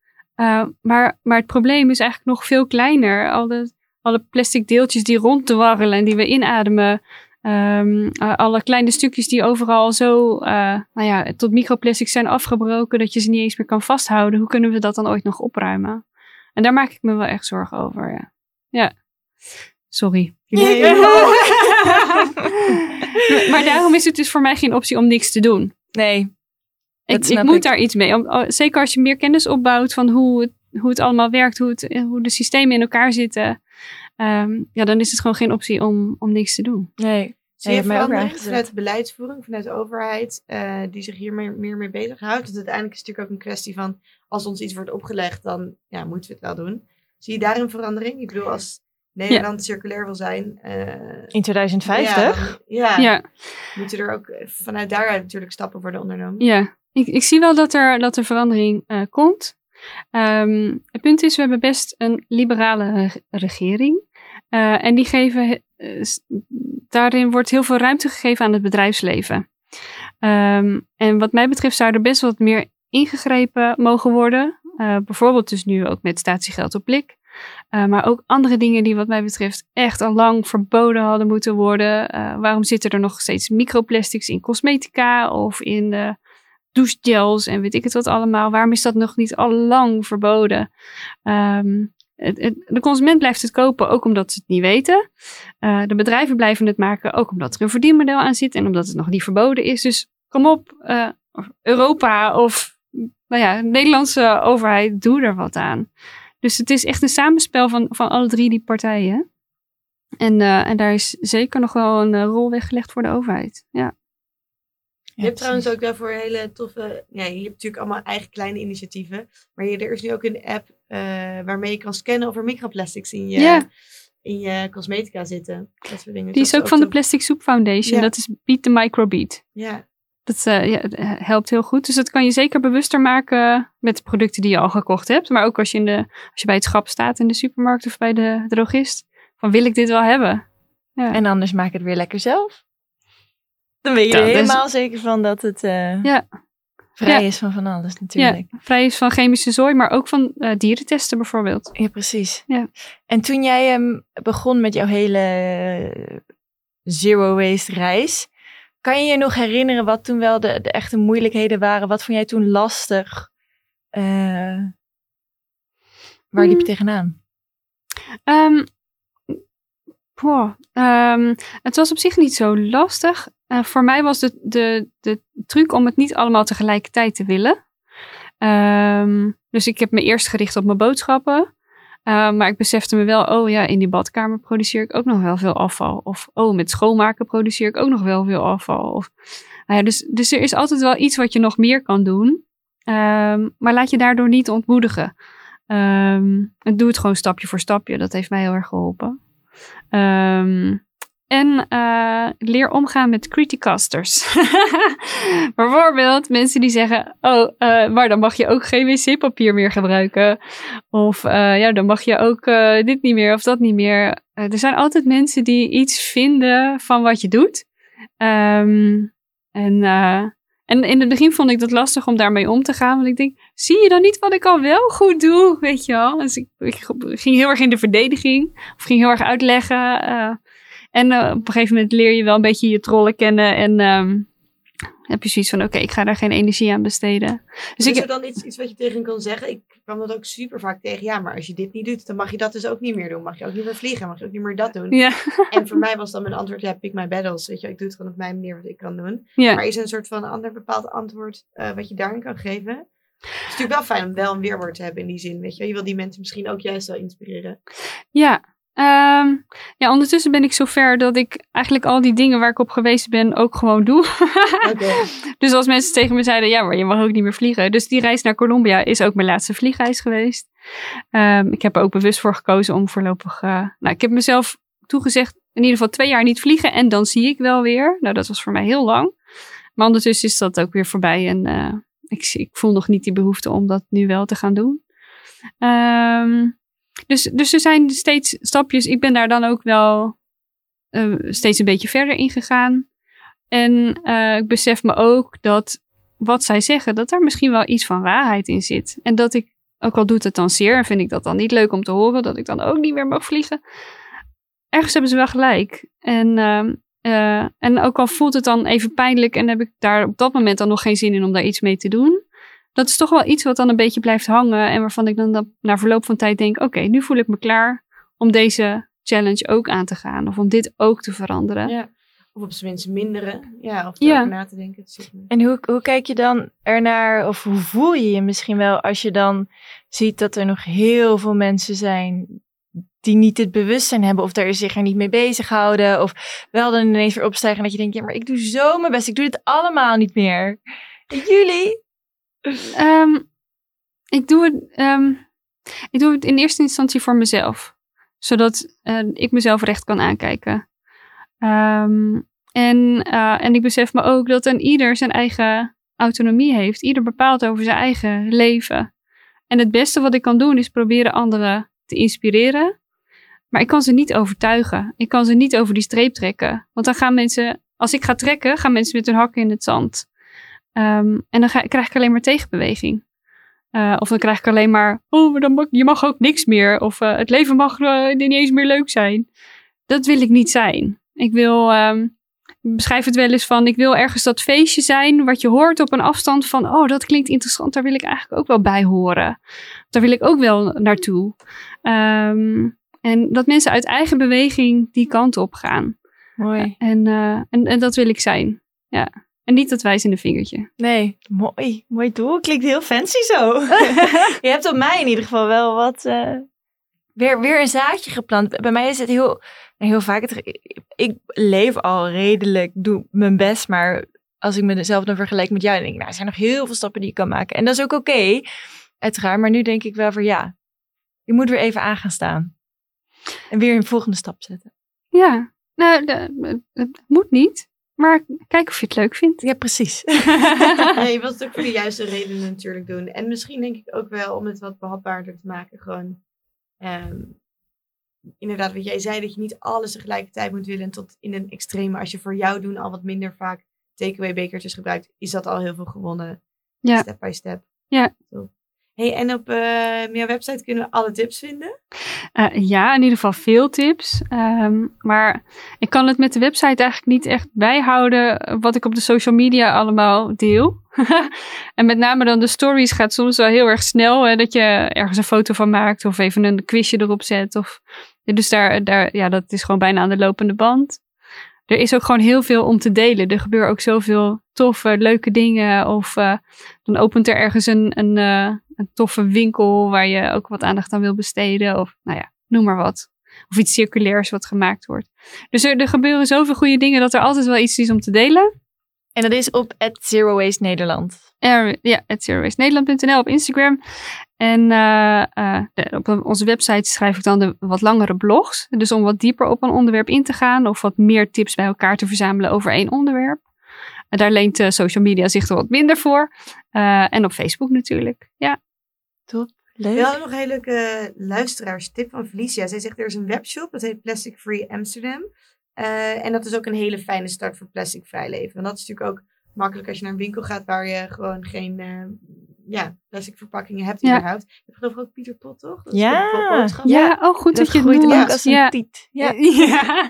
Eh, maar, maar het probleem is eigenlijk nog veel kleiner. Al de alle plastic deeltjes die ronddwarrelen en die we inademen. Ehm, eh, alle kleine stukjes die overal zo eh, nou ja, tot microplastics zijn afgebroken, dat je ze niet eens meer kan vasthouden. Hoe kunnen we dat dan ooit nog opruimen? En daar maak ik me wel echt zorgen over. Ja. ja. Sorry. Nee. maar daarom is het dus voor mij geen optie om niks te doen. Nee, Ik, moet ik. daar iets mee. Om- oh, zeker als je meer kennis opbouwt van hoe het, hoe het allemaal werkt, hoe, het, hoe de systemen in elkaar zitten. Ehm, ja, dan is het gewoon geen optie om, om niks te doen. nee. Zie je verandering vanuit de beleidsvoering, vanuit de overheid, eh, die zich hier meer, meer mee bezighoudt? Want uiteindelijk is het natuurlijk ook een kwestie van, als ons iets wordt opgelegd, dan ja, moeten we het wel doen. Zie je daar een verandering? Ik bedoel, als Nederland circulair wil zijn... eh, In 2050? Ja, dan- ja, Ja, moeten er ook eh, vanuit daaruit natuurlijk stappen worden ondernomen. ja. Ik, ik zie wel dat er, dat er verandering eh, komt. Ehm, het punt is, we hebben best een liberale re- regering. Eh, en die geven, eh, daarin wordt heel veel ruimte gegeven aan het bedrijfsleven. Ehm, en wat mij betreft zou er best wat meer ingegrepen mogen worden. Bijvoorbeeld dus nu ook met statiegeld op blik. Maar ook andere dingen die wat mij betreft echt al lang verboden hadden moeten worden. Waarom zitten er nog steeds microplastics in cosmetica of in douchegels en weet ik het wat allemaal? Waarom is dat nog niet al lang verboden? Ehm, het, het- de consument blijft het kopen ook omdat ze het niet weten. Eh, de bedrijven blijven het maken ook omdat er een verdienmodel aan zit en omdat het nog niet verboden is. Dus kom op, eh, Europa of nou ja, de Nederlandse overheid, doe er wat aan. Dus het is echt een samenspel van, van alle drie die partijen. En, eh, en daar is zeker nog wel een rol weggelegd voor de overheid. Ja. Je hebt trouwens ook daarvoor hele toffe. Ja, je hebt natuurlijk allemaal eigen kleine initiatieven. Maar je, er is nu ook een app eh, waarmee je kan scannen of er microplastics in je, Ja. in je cosmetica zitten. Dat soort dingen. Die Dus is ook van de. Plastic Soup Foundation. Ja. Dat is Beat the Microbeat. Ja, Dat eh, ja, het helpt heel goed. Dus dat kan je zeker bewuster maken met de producten die je al gekocht hebt. Maar ook als je, in de, als je bij het schap staat in de supermarkt of bij de drogist. Van wil ik dit wel hebben? Ja. En anders maak ik het weer lekker zelf. Dan ben je dus- helemaal zeker van dat het eh, Ja. vrij Ja. is van van alles natuurlijk. Vrij is van chemische zooi, maar ook van eh, dierentesten bijvoorbeeld. Ja, precies. Ja. En toen jij ehm, begon met jouw hele eh, zero waste reis, kan je je nog herinneren wat toen wel de, de echte moeilijkheden waren? Wat vond jij toen lastig? Waar liep je Hmm. tegenaan? Boah, ehm, het was op zich niet zo lastig. Eh, voor mij was de, de, de truc om het niet allemaal tegelijkertijd te willen. Ehm, dus ik heb me eerst gericht op mijn boodschappen. Eh, maar ik besefte me wel, oh ja, in die badkamer produceer ik ook nog wel veel afval. Of oh, met schoonmaken produceer ik ook nog wel veel afval. Of, nou dus, dus er is altijd wel iets wat je nog meer kan doen. Ehm, maar laat je daardoor niet ontmoedigen. Ehm, en doe het gewoon stapje voor stapje. Dat heeft mij heel erg geholpen. Ehm, en eh, leer omgaan met criticasters. Bijvoorbeeld mensen die zeggen: Oh, eh, maar dan mag je ook geen wc-papier meer gebruiken. Of eh, ja, dan mag je ook dit niet meer of dat niet meer. Er zijn altijd mensen die iets vinden van wat je doet. Ehm, en, en in het begin vond ik dat lastig om daarmee om te gaan. Want ik denk, zie je dan niet wat ik al wel goed doe? Weet je wel? Dus ik, ik ging heel erg in de verdediging. Of ging heel erg uitleggen. En eh, op een gegeven moment leer je wel een beetje je trollen kennen. En ehm, heb je zoiets van, oké, ik ga daar geen energie aan besteden. Dus is ik, er dan iets, iets wat je tegen kan zeggen? Ik kwam dat ook super vaak tegen. Ja, maar als je dit niet doet, dan mag je dat dus ook niet meer doen. Mag je ook niet meer vliegen, mag je ook niet meer dat doen. ja, En voor mij was dan mijn antwoord, ja, pick my battles. Weet je, ik doe het gewoon op mijn manier wat ik kan doen. ja. Maar is er een soort van ander bepaald antwoord eh, wat je daarin kan geven? Het is natuurlijk wel fijn om wel een weerwoord te hebben in die zin. Weet je, je wil die mensen misschien ook juist wel inspireren. Ja, ehm, ja, ondertussen ben ik zover dat ik eigenlijk al die dingen waar ik op geweest ben ook gewoon doe. Dus als mensen tegen me zeiden, ja, maar je mag ook niet meer vliegen. Dus die reis naar Colombia is ook mijn laatste vliegreis geweest. Ehm, ik heb er ook bewust voor gekozen om voorlopig, eh, nou, ik heb mezelf toegezegd in ieder geval twee jaar niet vliegen en dan zie ik wel weer. Nou, dat was voor mij heel lang. Maar ondertussen is dat ook weer voorbij en eh, ik, ik voel nog niet die behoefte om dat nu wel te gaan doen. Ehm, dus, dus er zijn steeds stapjes. Ik ben daar dan ook wel eh, steeds een beetje verder in gegaan. En eh, ik besef me ook dat wat zij zeggen, dat daar misschien wel iets van waarheid in zit. En dat ik, ook al doet het dan zeer en vind ik dat dan niet leuk om te horen, dat ik dan ook niet meer mag vliegen. Ergens hebben ze wel gelijk. En ehm, Eh, en ook al voelt het dan even pijnlijk en heb ik daar op dat moment dan nog geen zin in om daar iets mee te doen. Dat is toch wel iets wat dan een beetje blijft hangen en waarvan ik dan, dan na verloop van tijd denk, oké, nu voel ik me klaar om deze challenge ook aan te gaan. Of om dit ook te veranderen. Ja. Of op zijn minst minderen. Ja, of Ja. daarover na te denken. En hoe, hoe kijk je dan ernaar, of hoe voel je je misschien wel als je dan ziet dat er nog heel veel mensen zijn die niet dit bewustzijn hebben of daar zich er niet mee bezighouden of wel dan ineens weer opstijgen en dat je denkt, ja maar ik doe zo mijn best, ik doe dit allemaal niet meer. En jullie? Ehm, ik, doe het, ehm, ik doe het in eerste instantie voor mezelf. Zodat eh, ik mezelf recht kan aankijken. Ehm, en, eh, en ik besef me ook dat een ieder zijn eigen autonomie heeft. Ieder bepaalt over zijn eigen leven. En het beste wat ik kan doen is proberen anderen te inspireren. Maar ik kan ze niet overtuigen. Ik kan ze niet over die streep trekken. Want dan gaan mensen, als ik ga trekken, gaan mensen met hun hakken in het zand. Ehm, en dan ga, krijg ik alleen maar tegenbeweging. Eh, of dan krijg ik alleen maar, oh, maar dan mag, je mag ook niks meer. Of eh, het leven mag eh, niet eens meer leuk zijn. Dat wil ik niet zijn. Ik wil, ehm, ik beschrijf het wel eens van, ik wil ergens dat feestje zijn wat je hoort op een afstand van, oh, dat klinkt interessant, daar wil ik eigenlijk ook wel bij horen. Daar wil ik ook wel naartoe. Ehm, en dat mensen uit eigen beweging die kant op gaan. Mooi. En, en, en dat wil ik zijn. Ja. En niet dat wijzende vingertje. Nee, mooi. Mooi doel. Klinkt heel fancy zo. je hebt op mij in ieder geval wel wat... eh, weer, weer een zaadje geplant. Bij mij is het heel, heel vaak... Het, ik leef al redelijk, doe mijn best. Maar als ik mezelf dan vergelijk met jou... dan denk ik, nou, er zijn nog heel veel stappen die ik kan maken. En dat is ook oké, uiteraard. Maar nu denk ik wel van ja... Je moet weer even aan gaan staan. En weer een volgende stap zetten. Ja, nou, de- het moet niet. Maar kijk of je het leuk vindt. Ja, precies. Nee, je wilt het ook voor de juiste redenen natuurlijk doen. En misschien denk ik ook wel om het wat behapbaarder te maken. Gewoon, ehm, inderdaad, wat jij zei, dat je niet alles tegelijkertijd moet willen. En tot in een extreme, als je voor jou doen al wat minder vaak takeaway bekertjes gebruikt, is dat al heel veel gewonnen. Ja. Step by step. Ja. Top. Hey, en op eh, jouw website kunnen we alle tips vinden. Eh, ja, in ieder geval veel tips. Ehm, maar ik kan het met de website eigenlijk niet echt bijhouden wat ik op de social media allemaal deel. en met name dan de stories gaat soms wel heel erg snel. Hè, dat je ergens een foto van maakt of even een quizje erop zet. Of, dus daar, daar, ja, dat is gewoon bijna aan de lopende band. Er is ook gewoon heel veel om te delen. Er gebeuren ook zoveel toffe, leuke dingen. Of eh, dan opent er ergens een, een, eh, een toffe winkel waar je ook wat aandacht aan wil besteden. Of nou ja, noem maar wat. Of iets circulairs wat gemaakt wordt. Dus er, er gebeuren zoveel goede dingen dat er altijd wel iets is om te delen. En dat is op Zero Waste Nederland. Er, ja, at zerowastenederland.nl op Instagram. En eh, eh, op onze website schrijf ik dan de wat langere blogs. Dus om wat dieper op een onderwerp in te gaan. Of wat meer tips bij elkaar te verzamelen over één onderwerp. En daar leent eh, social media zich er wat minder voor. En op Facebook natuurlijk. Ja. Leuk. We hadden nog een hele leuke luisteraarstip van Felicia. Zij zegt er is een webshop, dat heet Plastic Free Amsterdam. Eh, en dat is ook een hele fijne start voor plastic vrij leven. Want dat is natuurlijk ook makkelijk als je naar een winkel gaat waar je gewoon geen eh, ja, plastic verpakkingen hebt Ja. überhaupt. Je hebt geloof ik ook Pieter Pot, toch? Dat is Ja. Ja, oh goed dat, je het noemt. ook als een ja. tiet. Ja.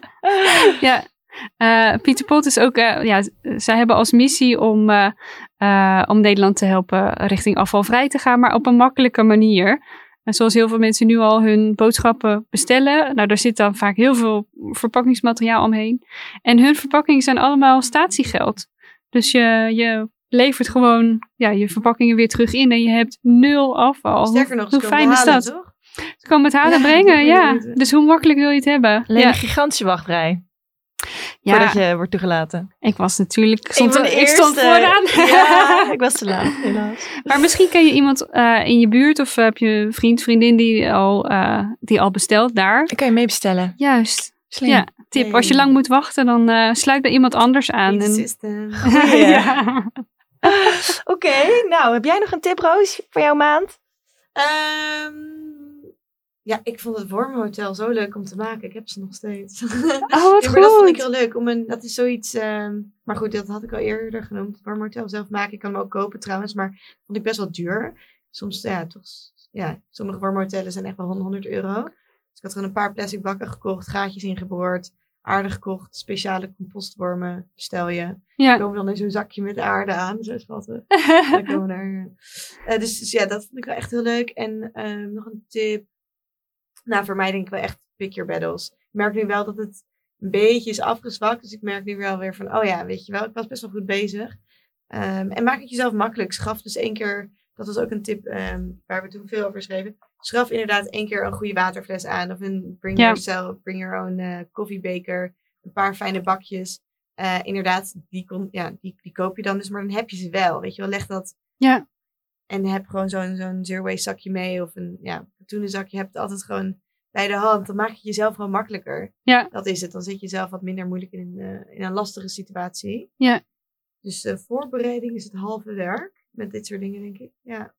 Ja. Eh, Pieter Pot is ook, eh, ja, zij hebben als missie om, eh, eh, om Nederland te helpen richting afvalvrij te gaan, maar op een makkelijke manier. En zoals heel veel mensen nu al hun boodschappen bestellen, nou daar zit dan vaak heel veel verpakkingsmateriaal omheen. En hun verpakkingen zijn allemaal statiegeld. Dus je, je levert gewoon ja, je verpakkingen weer terug in en je hebt nul afval. Sterker nog, hoe fijn is dat? toch? Ze komen het halen Ja, brengen, ja. Dus hoe makkelijk wil je het hebben? Alleen ja. een gigantische wachtrij. Ja. Voordat je wordt toegelaten. Ik was natuurlijk. Stond, ik stond vooraan. Ja, ik was te laat, helaas. maar misschien ken je iemand eh, in je buurt of heb je een vriend, vriendin die al, eh, die al bestelt daar. Dan kan je meebestellen. Juist. Slim. Ja, tip. Als je lang moet wachten, dan eh, sluit bij iemand anders aan. En- system. Goeie. ja. Oké, nou, heb jij nog een tip, Roos, voor jouw maand? Ehm, ja, ik vond het Wormhotel zo leuk om te maken. Ik heb ze nog steeds. Oh, wat Ja, maar dat vond ik heel leuk. Om een, dat is zoiets. ehm, maar goed, dat had ik al eerder genoemd. Het Wormhotel zelf maken. Ik kan hem ook kopen trouwens. Maar vond ik best wel duur. Soms, ja, toch. Ja, sommige wormhotellen zijn echt wel 100 euro. Dus ik had gewoon een paar plastic bakken gekocht. Gaatjes ingeboord. aarde gekocht. Speciale compostwormen bestel je. Ja. komen dan in zo'n zakje met aarde aan. Zo schatten. Dan komen daar, eh, dus, dus ja, dat vond ik wel echt heel leuk. En ehm, nog een tip. Nou, voor mij denk ik wel echt pick your battles. Ik merk nu wel dat het een beetje is afgezwakt. Dus ik merk nu wel weer van, oh ja, weet je wel, ik was best wel goed bezig. Ehm, en maak het jezelf makkelijk. Schaf dus één keer, dat was ook een tip ehm, waar we toen veel over schreven. Schaf inderdaad één keer een goede waterfles aan. Of een bring, Ja. yourself, bring your own eh koffiebeker. Een paar fijne bakjes. Eh, inderdaad, die, kon, ja, die, die koop je dan dus, maar dan heb je ze wel. Weet je wel, leg dat. Ja. En heb gewoon zo'n zo'n zero waste zakje mee. Of een ja, katoenen zakje. Heb het altijd gewoon bij de hand. Dan maak je het jezelf gewoon makkelijker. Ja. Dat is het. Dan zit je zelf wat minder moeilijk in, eh, in een lastige situatie. Ja. Dus eh, voorbereiding is het halve werk. Met dit soort dingen, denk ik. Ja.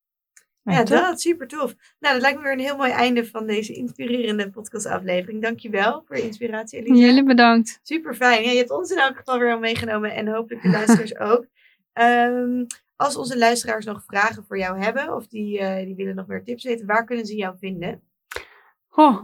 Ja, dat super tof. Nou, dat lijkt me weer een heel mooi einde van deze inspirerende podcastaflevering. Dankjewel voor je inspiratie, Elisa. Jullie bedankt. Super fijn. Ja, je hebt ons in elk geval weer al meegenomen en hopelijk de luisteraars ook. Ehm, als onze luisteraars nog vragen voor jou hebben of die, eh, die willen nog meer tips weten, waar kunnen ze jou vinden?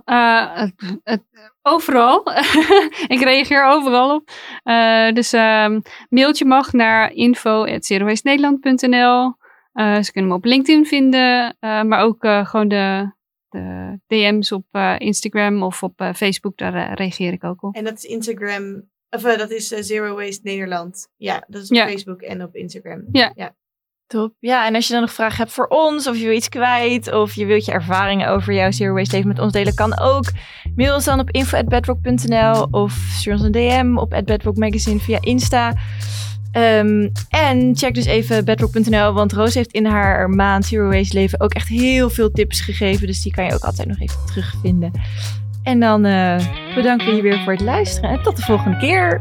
Eh, het, het- overal. ik reageer overal op. Eh, dus ehm, mailtje mag naar info.zerowastenederland.nl. Eh ze kunnen me op LinkedIn vinden, maar ook gewoon de, de DM's op Instagram of op Facebook, daar reageer ik ook op. En dat is Instagram, of dat is Zero Waste Nederland. Ja, dat is op Ja. Facebook en op Instagram. Top. Ja, en als je dan nog vragen hebt voor ons, of je wil iets kwijt, of je wilt je ervaringen over jouw Zero Waste leven met ons delen, kan ook. Mail ons dan op info.bedrock.nl of stuur ons een DM op Bedrock Magazine via Insta. Ehm, en check dus even bedrock.nl, want Roos heeft in haar maand Zero Waste leven ook echt heel veel tips gegeven. Dus die kan je ook altijd nog even terugvinden. En dan eh, bedanken we je weer voor het luisteren en tot de volgende keer.